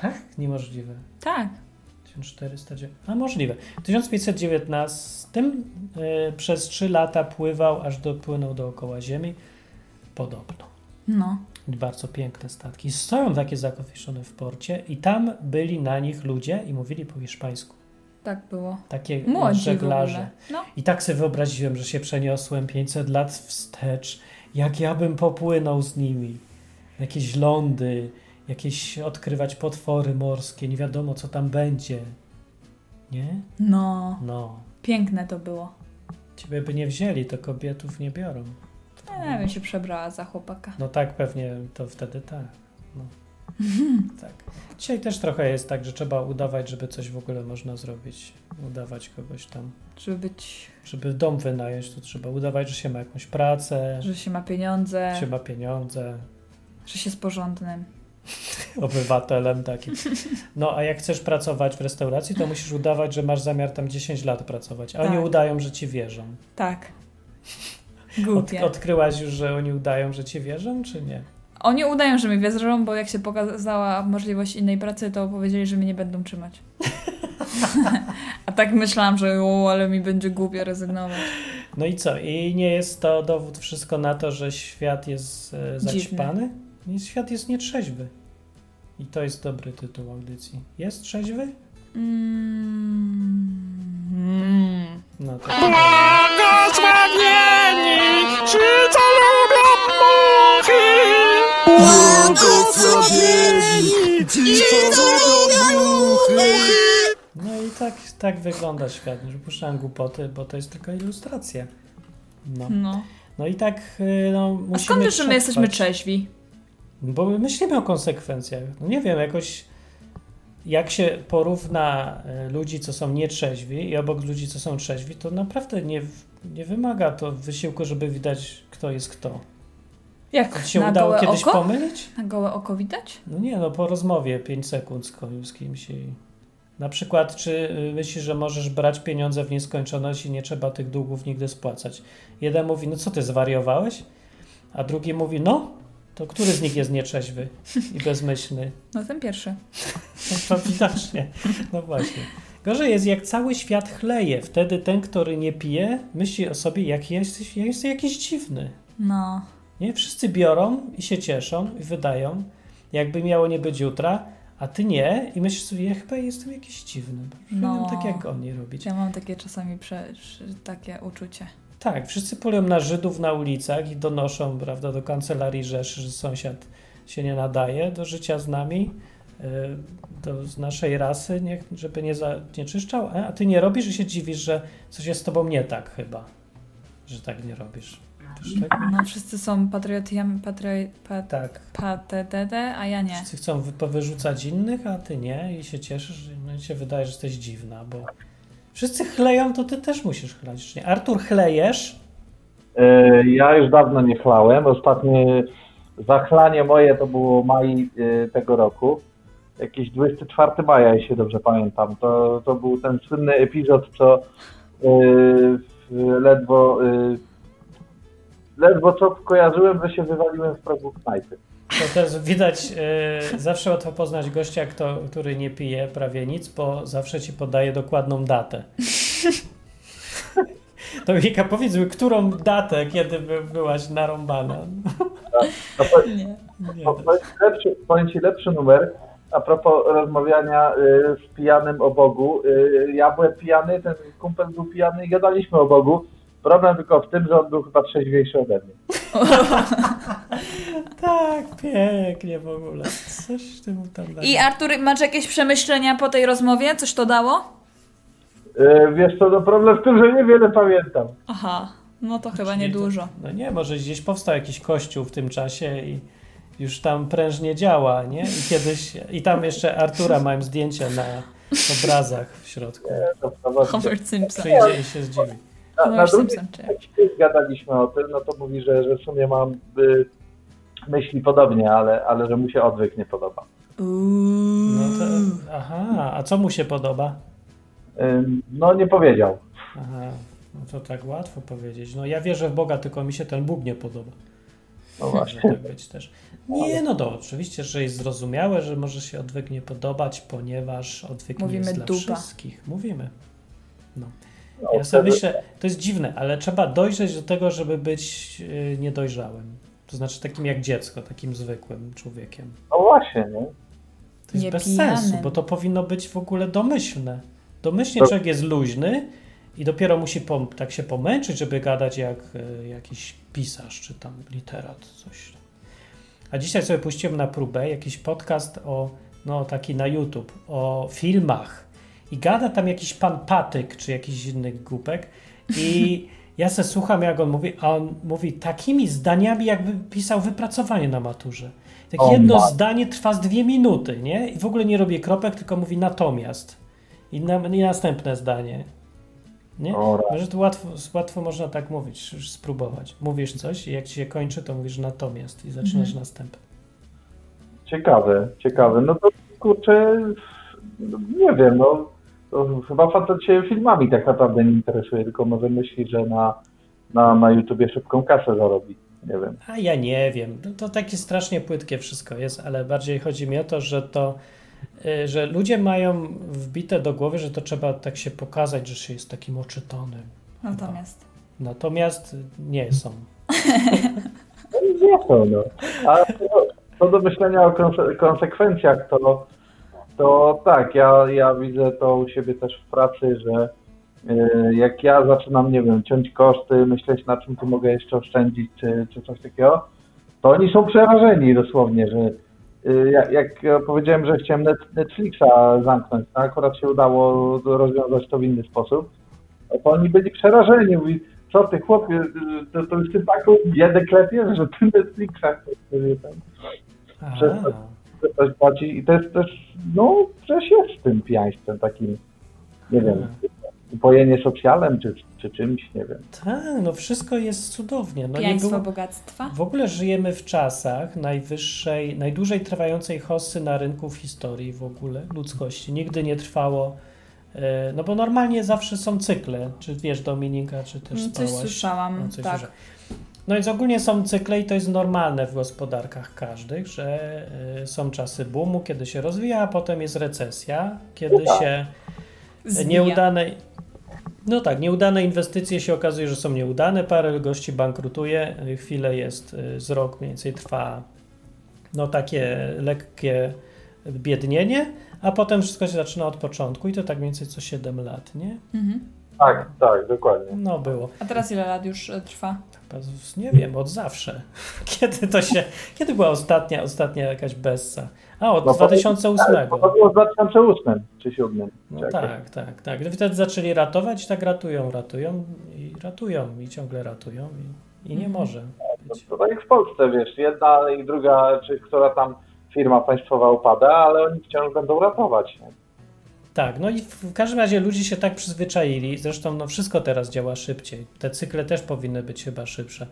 C: Tak? Niemożliwe.
D: Tak.
C: 1409. A możliwe. W 1519 y, przez 3 lata pływał, aż dopłynął dookoła Ziemi. Podobno.
D: No.
C: Bardzo piękne statki. Stoją takie zakofiszone w porcie i tam byli na nich ludzie i mówili po hiszpańsku.
D: Tak było.
C: Takie
D: Młodzi
C: żeglarze.
D: No.
C: I tak sobie wyobraziłem, że się przeniosłem 500 lat wstecz. Jak ja bym popłynął z nimi. Jakieś lądy, jakieś odkrywać potwory morskie, nie wiadomo co tam będzie. Nie?
D: No.
C: No.
D: Piękne to było.
C: Ciebie by nie wzięli, to kobietów nie biorą.
D: Ja bym się przebrała za chłopaka.
C: No tak, pewnie to wtedy tak. No. <laughs> tak. Dzisiaj też trochę jest tak, że trzeba udawać, żeby coś w ogóle można zrobić. Udawać kogoś tam.
D: Żeby być,
C: Żeby dom wynająć, to trzeba udawać, że się ma jakąś pracę,
D: że się ma pieniądze,
C: że się ma pieniądze,
D: że się z porządnym. <laughs>
C: obywatelem takim. No a jak chcesz pracować w restauracji, to musisz udawać, że masz zamiar tam 10 lat pracować. A oni
D: Tak.
C: udają, że ci wierzą.
D: Tak.
C: Od,
D: Głupie.
C: odkryłaś już, że oni udają, że ci wierzą, czy nie?
D: Oni udają, że mi wierzą, bo jak się pokazała możliwość innej pracy, to powiedzieli, że mnie nie będą trzymać. <laughs> A tak myślałam, że o, ale mi będzie głupio rezygnować.
C: No i co? I nie jest to dowód wszystko na to, że świat jest e, zaćpany? Nie, Świat jest nietrzeźwy. I to jest dobry tytuł audycji. Jest trzeźwy?
D: Mm.
C: No to
F: Błogosławieni ci, co!
M: Błogosławieni ci, co!
C: No i tak, tak wygląda świat, że puszczałem głupoty, bo to jest tylko ilustracja. No,
D: No.
C: no i tak y, no, musimy
D: A skąd wiesz, że my jesteśmy trzeźwi?
C: Bo my myślimy o konsekwencjach. No nie wiem, jakoś jak się porówna e, ludzi, co są nietrzeźwi i obok ludzi, co są trzeźwi, to naprawdę nie, nie wymaga to wysiłku, żeby widać, kto jest kto.
D: Jak?
C: To się udało kiedyś
D: oko?
C: pomylić?
D: Na gołe oko widać?
C: No nie, no po rozmowie 5 sekund z kimś. I... Na przykład, czy y, myślisz, że możesz brać pieniądze w nieskończoność i nie trzeba tych długów nigdy spłacać? Jeden mówi, no co ty zwariowałeś? A drugi mówi, no, to który z nich jest nietrzeźwy i bezmyślny? <laughs>
D: No ten pierwszy.
C: To widocznie. No właśnie. Gorzej jest, jak cały świat chleje. Wtedy ten, który nie pije, myśli o sobie, jak ja jesteś, ja jestem jakiś dziwny.
D: No.
C: Nie? Wszyscy biorą i się cieszą i wydają, jakby miało nie być jutra, a ty nie i myślisz sobie, ja chyba jestem jakiś dziwny.
D: No.
C: tak jak oni robić.
D: Ja mam takie czasami prze, takie uczucie.
C: Tak, wszyscy polują na Żydów na ulicach i donoszą prawda, do kancelarii Rzeszy, że sąsiad się nie nadaje do życia z nami, y, do, z naszej rasy, nie, żeby nie zanieczyszczał, a ty nie robisz i się dziwisz, że coś jest z tobą nie tak chyba, że tak nie robisz. Też tak?
D: No wszyscy są patriotami, patri, pat,
C: Tak.
D: PTDD, a ja nie.
C: Wszyscy chcą wy- powyrzucać innych, a ty nie i się cieszysz, że no, i się wydaje, że jesteś dziwna, bo wszyscy chleją, to ty też musisz chlać, czy nie? Artur, chlejesz?
N: E, Ja już dawno nie chlałem. Ostatnie zachlanie moje to było maj e, tego roku. Jakiś 24 maja, jeśli się dobrze pamiętam. To, to był ten słynny epizod, co w- ledwo e, ledwo co kojarzyłem, że się wywaliłem w progu knajpy.
C: To też widać, e, zawsze łatwo poznać gościa, kto, który nie pije prawie nic, bo zawsze ci podaje dokładną datę. To Wika, powiedz mi, którą datę, kiedy by, byłaś narąbana?
N: To,
C: Nie.
N: po- powiem ci lepszy, powiem ci lepszy numer. A propos rozmawiania y, z pijanym o Bogu. Y, ja byłem pijany, ten kumpel był pijany i gadaliśmy o Bogu. Problem tylko w tym, że on był chyba trzeźwiejszy ode mnie. <laughs>
C: Tak, pięknie w ogóle. Coś ty mu tam daje.
D: I Artur, masz jakieś przemyślenia po tej rozmowie? Coś to dało?
N: Y, wiesz co, no problem w tym, że niewiele pamiętam.
D: Aha, no to chyba
C: Czyli
D: niedużo.
C: No nie, może gdzieś powstał jakiś kościół w tym czasie i już tam prężnie działa, nie? I kiedyś, i tam jeszcze Artura mam zdjęcia na obrazach w środku.
D: Homer Simpson.
C: Przyjdzie i się zdziwi.
N: Na, na drugiej
D: Simpson, czy
N: jak gadaliśmy o tym, no to mówi, że, że w sumie mam y, myśli podobnie, ale, ale że mu się odwyk nie podoba.
C: No to, aha, a co mu się podoba?
N: Ym, no nie powiedział.
C: Aha, no to tak łatwo powiedzieć. No ja wierzę w Boga, tylko mi się ten Bóg nie podoba.
N: No
C: Może
N: właśnie.
C: tak być też. Nie, no to oczywiście, że jest zrozumiałe, że może się odwyk nie podobać, ponieważ odwyk nie
D: Mówimy
C: jest dla
D: dupa.
C: wszystkich. Mówimy. No.
N: No,
C: Ja sobie myślę, to jest dziwne, ale trzeba dojrzeć do tego, żeby być yy, niedojrzałym. To znaczy takim jak dziecko, takim zwykłym człowiekiem.
N: No właśnie, nie?
C: To jest
D: Nie
C: bez
D: pijanym.
C: sensu, bo to powinno być w ogóle domyślne. Domyślnie
N: To-
C: człowiek jest luźny i dopiero musi pom- tak się pomęczyć, żeby gadać jak e, jakiś pisarz czy tam literat, coś. A dzisiaj sobie puściłem na próbę jakiś podcast o, no taki na YouTube, o filmach i gada tam jakiś pan Patyk czy jakiś inny głupek i <laughs> ja se słucham jak on mówi, a on mówi takimi zdaniami jakby pisał wypracowanie na maturze. Tak
N: O
C: jedno
N: ma-
C: zdanie trwa z dwie minuty, nie? I w ogóle nie robię kropek, tylko mówi natomiast. I, na, i następne zdanie. Nie? Może to łatwo, łatwo można tak mówić, już spróbować. Mówisz coś i jak ci się kończy, to mówisz natomiast i zaczynasz
D: Mhm.
C: następne.
N: Ciekawe, ciekawe. No to kurczę, nie wiem, no chyba facet się filmami tak naprawdę nie interesuje, tylko może myśli, że na, na, na YouTubie szybką kasę zarobi. Nie wiem.
C: A ja nie wiem. No To takie strasznie płytkie wszystko jest, ale bardziej chodzi mi o to, że to, y, że ludzie mają wbite do głowy, że to trzeba tak się pokazać, że się jest takim oczytanym.
D: Natomiast.
C: Natomiast nie są.
N: No, nie są, no. A, co do myślenia o konse- konsekwencjach, to, to tak, ja, ja widzę to u siebie też w pracy, że y, jak ja zaczynam, nie wiem, ciąć koszty, myśleć na czym tu mogę jeszcze oszczędzić, czy, czy coś takiego, to oni są przerażeni dosłownie, że y, jak, jak ja powiedziałem, że chciałem Net- Netflixa zamknąć, to akurat się udało rozwiązać to w inny sposób, no to oni byli przerażeni, mówi, co ty chłopie, to, to już ty taką biedę klepiesz, że ty Netflixa chcesz, y, tam przestać płacić i to jest też, no przecież jest z tym pijaństwem takim, nie wiem, upojenie socjalem czy, czy czymś, nie wiem.
C: Tak, no wszystko jest cudownie. No
D: Pijaństwo
C: było-
D: bogactwa.
C: W ogóle żyjemy w czasach najwyższej, najdłużej trwającej hossy na rynku w historii w ogóle ludzkości. Nigdy nie trwało, e, no bo normalnie zawsze są cykle. Czy wiesz Dominika, czy też
D: Mm, coś
C: spałaś?
D: słyszałam,
C: No, coś
D: tak.
C: słyszałam. No więc ogólnie są cykle i to jest normalne w gospodarkach każdych, że e, są czasy boomu, kiedy się rozwija, a potem jest recesja, kiedy
D: Tak.
C: się nieudane no tak, nieudane inwestycje się okazuje, że są nieudane, parę gości bankrutuje, y, chwilę jest, y, z rok mniej więcej trwa no takie lekkie biednienie, a potem wszystko się zaczyna od początku i to tak mniej więcej co 7 lat, nie?
D: Mhm.
N: Tak, tak, dokładnie.
C: No było.
D: A teraz ile lat już trwa?
C: Nie wiem, od zawsze. <laughs> Kiedy to się, kiedy była ostatnia, ostatnia jakaś bessa? A, od
N: No, to-
C: 2008.
N: To było w 2008 czy 2007.
C: No tak, tak, tak. No Wtedy zaczęli ratować tak ratują, ratują i ratują i ciągle ratują i, i nie może.
N: No, to tak jak w Polsce, wiesz, jedna i druga, czy która tam firma państwowa upada, ale oni wciąż będą ratować. Nie?
C: Tak, no i w każdym razie ludzie się tak przyzwyczaili, zresztą no wszystko teraz działa szybciej. Te cykle też powinny być chyba szybsze,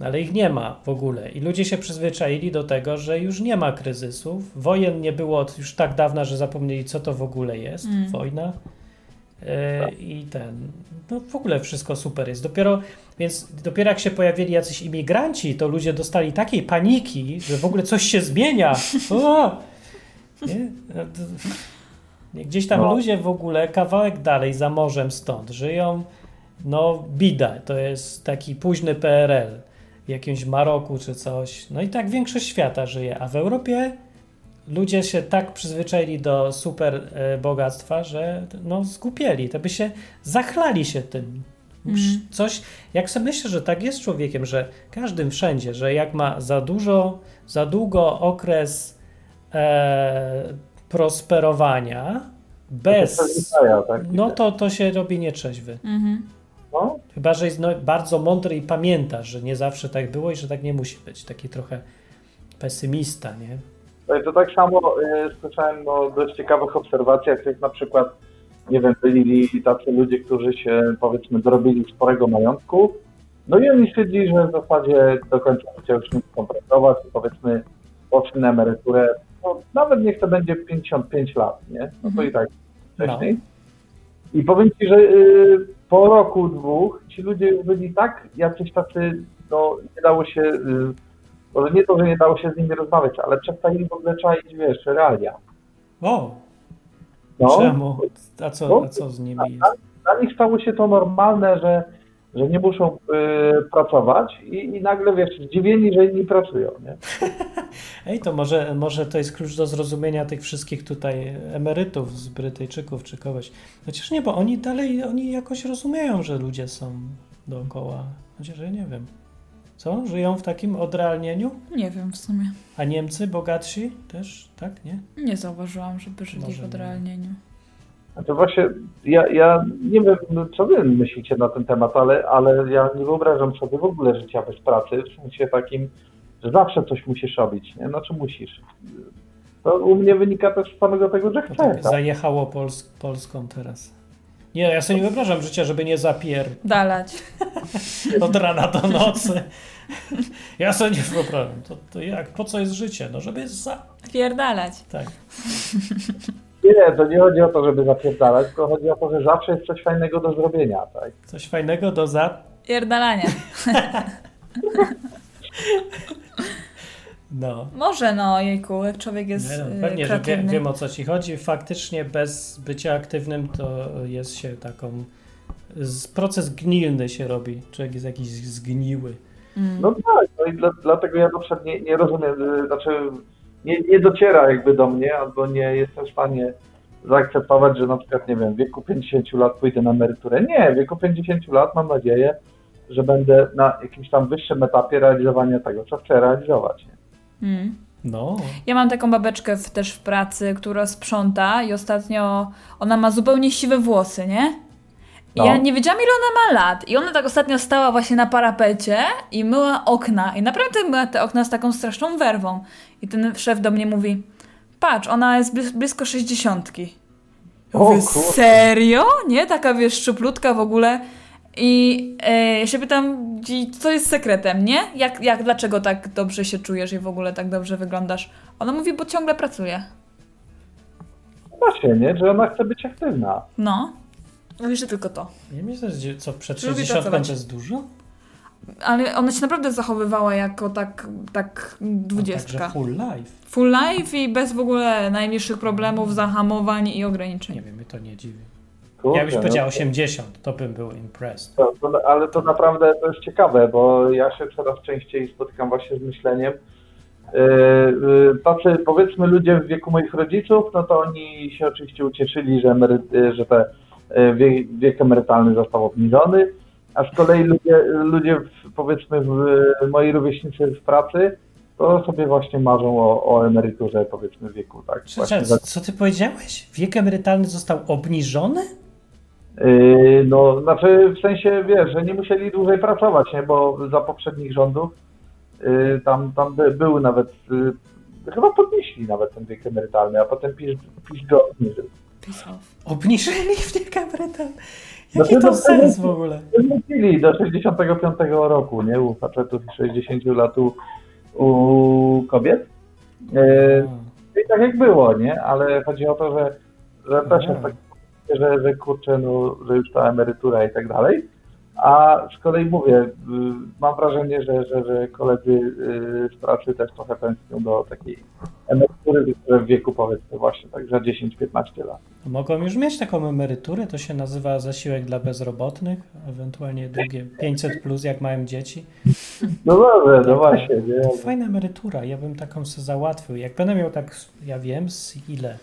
C: ale ich nie ma w ogóle. I ludzie się przyzwyczaili do tego, że już nie ma kryzysów. Wojen nie było od już tak dawna, że zapomnieli, co to w ogóle jest
D: Mm.
C: wojna. E, I ten, no w ogóle wszystko super jest. Dopiero, więc dopiero jak się pojawili jacyś imigranci, to ludzie dostali takiej paniki, że w ogóle coś się zmienia. <laughs> O! Nie? Gdzieś tam
N: No.
C: ludzie w ogóle kawałek dalej za morzem stąd żyją, no bida, to jest taki późny PRL w jakimś Maroku czy coś. No i tak większość świata żyje, a w Europie ludzie się tak przyzwyczaili do super e, bogactwa, że no zgupieli, to by się zachlali się tym.
D: Mhm.
C: Coś, jak sobie myślę, że tak jest z człowiekiem, że każdym wszędzie, że jak ma za dużo, za długo okres e, prosperowania bez,
N: tak?
C: no to to się robi nietrzeźwy.
D: Mhm.
N: No,
C: Chyba, że jest no, bardzo mądry i pamięta, że nie zawsze tak było i że tak nie musi być. Taki trochę pesymista, nie?
N: to, tak samo y, słyszałem o dość ciekawych obserwacjach, jak na przykład, nie wiem, byli tacy ludzie, którzy się powiedzmy dorobili sporego majątku, no i oni stwierdzili, że w zasadzie do końca życia już nie chcą pracować i powiedzmy poszli na emeryturę, no, nawet niech to będzie 55 lat, nie? No to i tak wcześniej. I powiem Ci, że y, po roku, dwóch ci ludzie już byli tak jacyś tacy, no nie dało się, y, może nie to, że nie dało się z nimi rozmawiać, ale przestali w ogóle czaić, wiesz, realia.
C: O!
N: No.
C: Czemu? A co, a co z nimi jest?
N: Dla nich stało się to normalne, że, że nie muszą y, pracować i, i nagle, wiesz, zdziwieni, że inni pracują, nie? <laughs>
C: Ej, to może, może to jest klucz do zrozumienia tych wszystkich tutaj emerytów z Brytyjczyków czy kogoś. Chociaż nie, bo oni dalej, oni jakoś rozumieją, że ludzie są dookoła. Chociaż ja nie wiem. Co? Żyją w takim odrealnieniu?
D: Nie wiem w sumie.
C: A Niemcy bogatsi też, tak? Nie?
D: Nie zauważyłam, żeby żyli
C: Może
D: w
C: nie.
D: Odrealnieniu.
N: To właśnie, ja, ja nie wiem, no, co wy myślicie na ten temat, ale, ale ja nie wyobrażam sobie w ogóle życia bez pracy, w sensie takim, że zawsze coś musisz robić, nie? Znaczy musisz. To u mnie wynika też z samego tego, że chcę.
C: Tak
N: tak?
C: zajechało Pols Polską teraz. Nie, ja sobie nie wyobrażam życia, żeby nie zapier
D: Dalać. <laughs>
C: od rana do nocy. <laughs> Ja sobie nie wyobrażam. To, to jak? Po co jest życie? No, żeby za...
D: Pierdalać.
C: Tak. <laughs>
N: Nie, to nie chodzi o to, żeby zapierdalać, tylko chodzi o to, że zawsze jest coś fajnego do zrobienia, tak?
C: Coś fajnego do za...
D: Pierdalania. <laughs>
C: No.
D: Może no, jejku, jak człowiek jest
C: Nie, no,
D: y,
C: pewnie, że wie,
D: kreatywny.
C: wiem o co ci chodzi. Faktycznie bez bycia aktywnym to jest się taką... Z, proces gnilny się robi. Człowiek jest jakiś zgniły.
D: Mm.
N: No tak, no i dla, dlatego ja na przykład nie, nie rozumiem, y, znaczy nie, nie dociera jakby do mnie, albo nie jestem w stanie zaakceptować, że na przykład, nie wiem, w wieku 50 lat pójdę na emeryturę. Nie, w wieku 50 lat mam nadzieję, że będę na jakimś tam wyższym etapie realizowania tego, co chcę realizować.
D: Mm.
C: No.
D: Ja mam taką babeczkę w, też w pracy, która sprząta i ostatnio ona ma zupełnie siwe włosy, nie?
N: No.
D: ja nie wiedziałam, ile ona ma lat. I ona tak ostatnio stała właśnie na parapecie i myła okna. I naprawdę myła te okna z taką straszną werwą. I ten szef do mnie mówi, patrz, ona jest blis- blisko sześćdziesiątki. Ja
N: O
D: mówię, serio? Nie? Taka, wiesz, szczuplutka w ogóle. I e, ja się pytam, co jest sekretem, nie? Jak, jak, dlaczego tak dobrze się czujesz i w ogóle tak dobrze wyglądasz? Ona mówi, bo ciągle pracuje.
N: Właśnie, nie? Że ona chce być aktywna.
D: No. Mówi, że tylko to.
C: Ja myślę, że co, przed
D: Lubi
C: 60 to jest dużo?
D: Ale ona się naprawdę zachowywała jako tak, tak dwudziestka.
C: Także full life.
D: Full life i bez w ogóle najmniejszych problemów, zahamowań i ograniczeń.
C: Nie wiem, mnie to nie dziwi.
N: Kurde,
C: Ja byś powiedział
N: no.
C: 80, to bym był impressed.
N: To, to, ale to naprawdę to jest ciekawe, bo ja się coraz częściej spotykam właśnie z myśleniem. Yy, yy, Tacy powiedzmy ludzie w wieku moich rodziców, no to oni się oczywiście ucieszyli, że, emery, yy, że te yy, wiek, wiek emerytalny został obniżony, a z kolei ludzie, ludzie powiedzmy w, moi rówieśnicy w pracy, to sobie właśnie marzą o, o emeryturze powiedzmy wieku, tak?
C: Czy,
N: za-
C: co ty powiedziałeś? Wiek emerytalny został obniżony?
N: Yy, No, znaczy w sensie, wiesz, że nie musieli dłużej pracować, nie? Bo za poprzednich rządów yy, tam, tam by, były nawet, yy, chyba podnieśli nawet ten wiek emerytalny, a potem PiS, PiS go obniżył.
C: Obniżyli wiek emerytalny?
N: Znaczy,
C: Jaki to sens w ogóle?
N: Wrócili do 65 roku, nie? U facetów i 60 lat u, u kobiet. Yy, I tak jak było, nie? Ale chodzi o to, że, że też jest tak, że, że kurczę, no, że już ta emerytura i tak dalej. A z kolei mówię, y, mam wrażenie, że, że, że koledzy y, z pracy też trochę tęsknią do takiej emerytury, które w wieku powiedzmy właśnie tak za 10-15 lat.
C: Mogą już mieć taką emeryturę, to się nazywa zasiłek dla bezrobotnych, ewentualnie drugie 500 plus jak mają dzieci.
N: No dobrze, no właśnie, nie?
C: Fajna emerytura, ja bym taką sobie załatwił. Jak będę miał tak, ja wiem, z ile?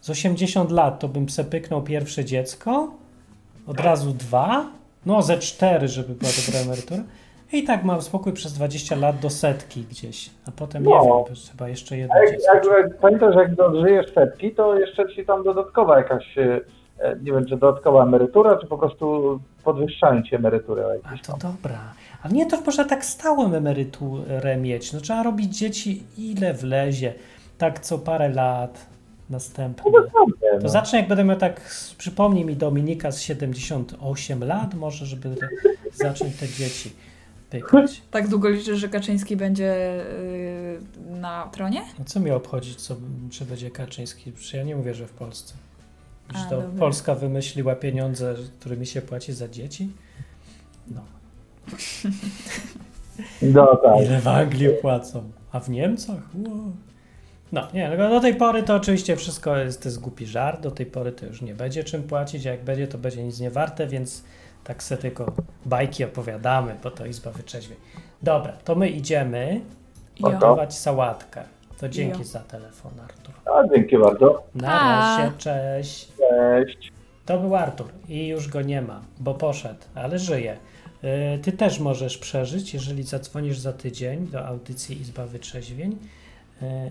C: Z 80 lat to bym se pierwsze dziecko, od razu dwa, no ze cztery, żeby była dobra emerytura. I tak mam spokój przez 20 lat do setki gdzieś, a potem nie
N: No.
C: wiem, trzeba jeszcze jedno
N: jak, jak, jak pamiętasz, jak dożyjesz setki, to jeszcze ci tam dodatkowa jakaś, e, nie wiem, czy dodatkowa emerytura, czy po prostu podwyższają ci emeryturę.
C: A to dobra. A nie, to można tak stałą emeryturę mieć. No trzeba robić dzieci ile wlezie. Tak co parę lat następnie. To
N: no.
C: zacznę jak będę miał tak, przypomnij mi Dominika z 78 lat, może żeby <laughs> zacząć te dzieci pykać. <laughs>
D: Tak długo liczysz, że Kaczyński będzie yy, na tronie?
C: No co mi obchodzić, co, czy będzie Kaczyński? Przecież ja nie mówię, że w Polsce. Że to
D: dobra.
C: Polska wymyśliła pieniądze, którymi się płaci za dzieci? No.
N: No tak.
C: Ile w Anglii płacą? A w Niemcach? Wow. No, nie, no do tej pory to oczywiście wszystko jest, to jest głupi żart, do tej pory to już nie będzie czym płacić, a jak będzie, to będzie nic nie warte, więc tak se tylko bajki opowiadamy, bo to Izba Wyczeźwień. Dobra, to my idziemy gotować sałatkę. To dzięki
D: Jo.
C: za telefon, Artur.
N: A, dzięki bardzo.
C: Na razie, cześć.
N: Cześć.
C: To był Artur i już go nie ma, bo poszedł, ale żyje. Yy, Ty też możesz przeżyć, jeżeli zadzwonisz za tydzień do audycji Izba Wytrzeźwień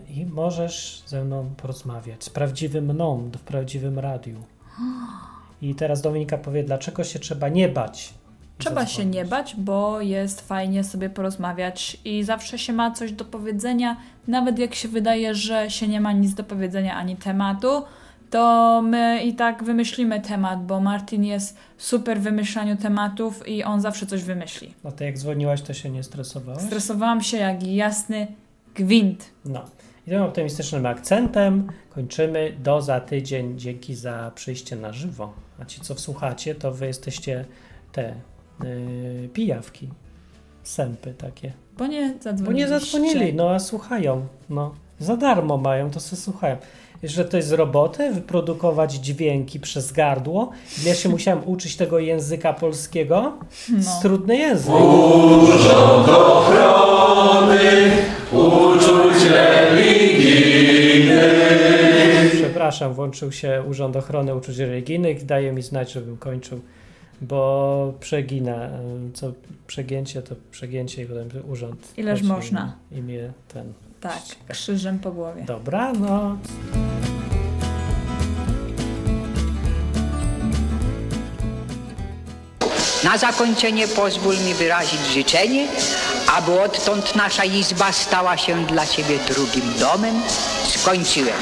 C: i możesz ze mną porozmawiać z prawdziwym mną w prawdziwym radiu. I teraz Dominika powie, dlaczego się trzeba nie bać.
D: Trzeba się nie bać, bo jest fajnie sobie porozmawiać i zawsze się ma coś do powiedzenia, nawet jak się wydaje, że się nie ma nic do powiedzenia ani tematu, to my i tak wymyślimy temat, bo Martin jest super w wymyślaniu tematów i on zawsze coś wymyśli.
C: No to jak dzwoniłaś, to się nie stresowałaś?
D: Stresowałam się jak jasny gwint.
C: No. I tym optymistycznym akcentem kończymy. Do za tydzień. Dzięki za przyjście na żywo. A ci, co wsłuchacie, to wy jesteście te yy, pijawki. Sępy takie.
D: Bo nie
C: Bo
D: zadzwonili.
C: nie zadzwonili, no a słuchają. No. Za darmo mają, to sobie słuchają. Że to jest z roboty, wyprodukować dźwięki przez gardło. Ja się musiałem uczyć tego języka polskiego.
D: No.
C: Jest trudny język.
M: Urząd ochrony uczuć religijnych.
C: Przepraszam, włączył się Urząd Ochrony Uczuć Religijnych. Daje mi znać, żebym kończył, bo przegina. y, Co przegięcie, to przegięcie i potem urząd.
D: Ileż można.
C: I mnie ten.
D: Tak, krzyżem po głowie.
C: Dobra, no.
A: Na zakończenie pozwól mi wyrazić życzenie, aby odtąd nasza izba stała się dla Ciebie drugim domem. Skończyłem.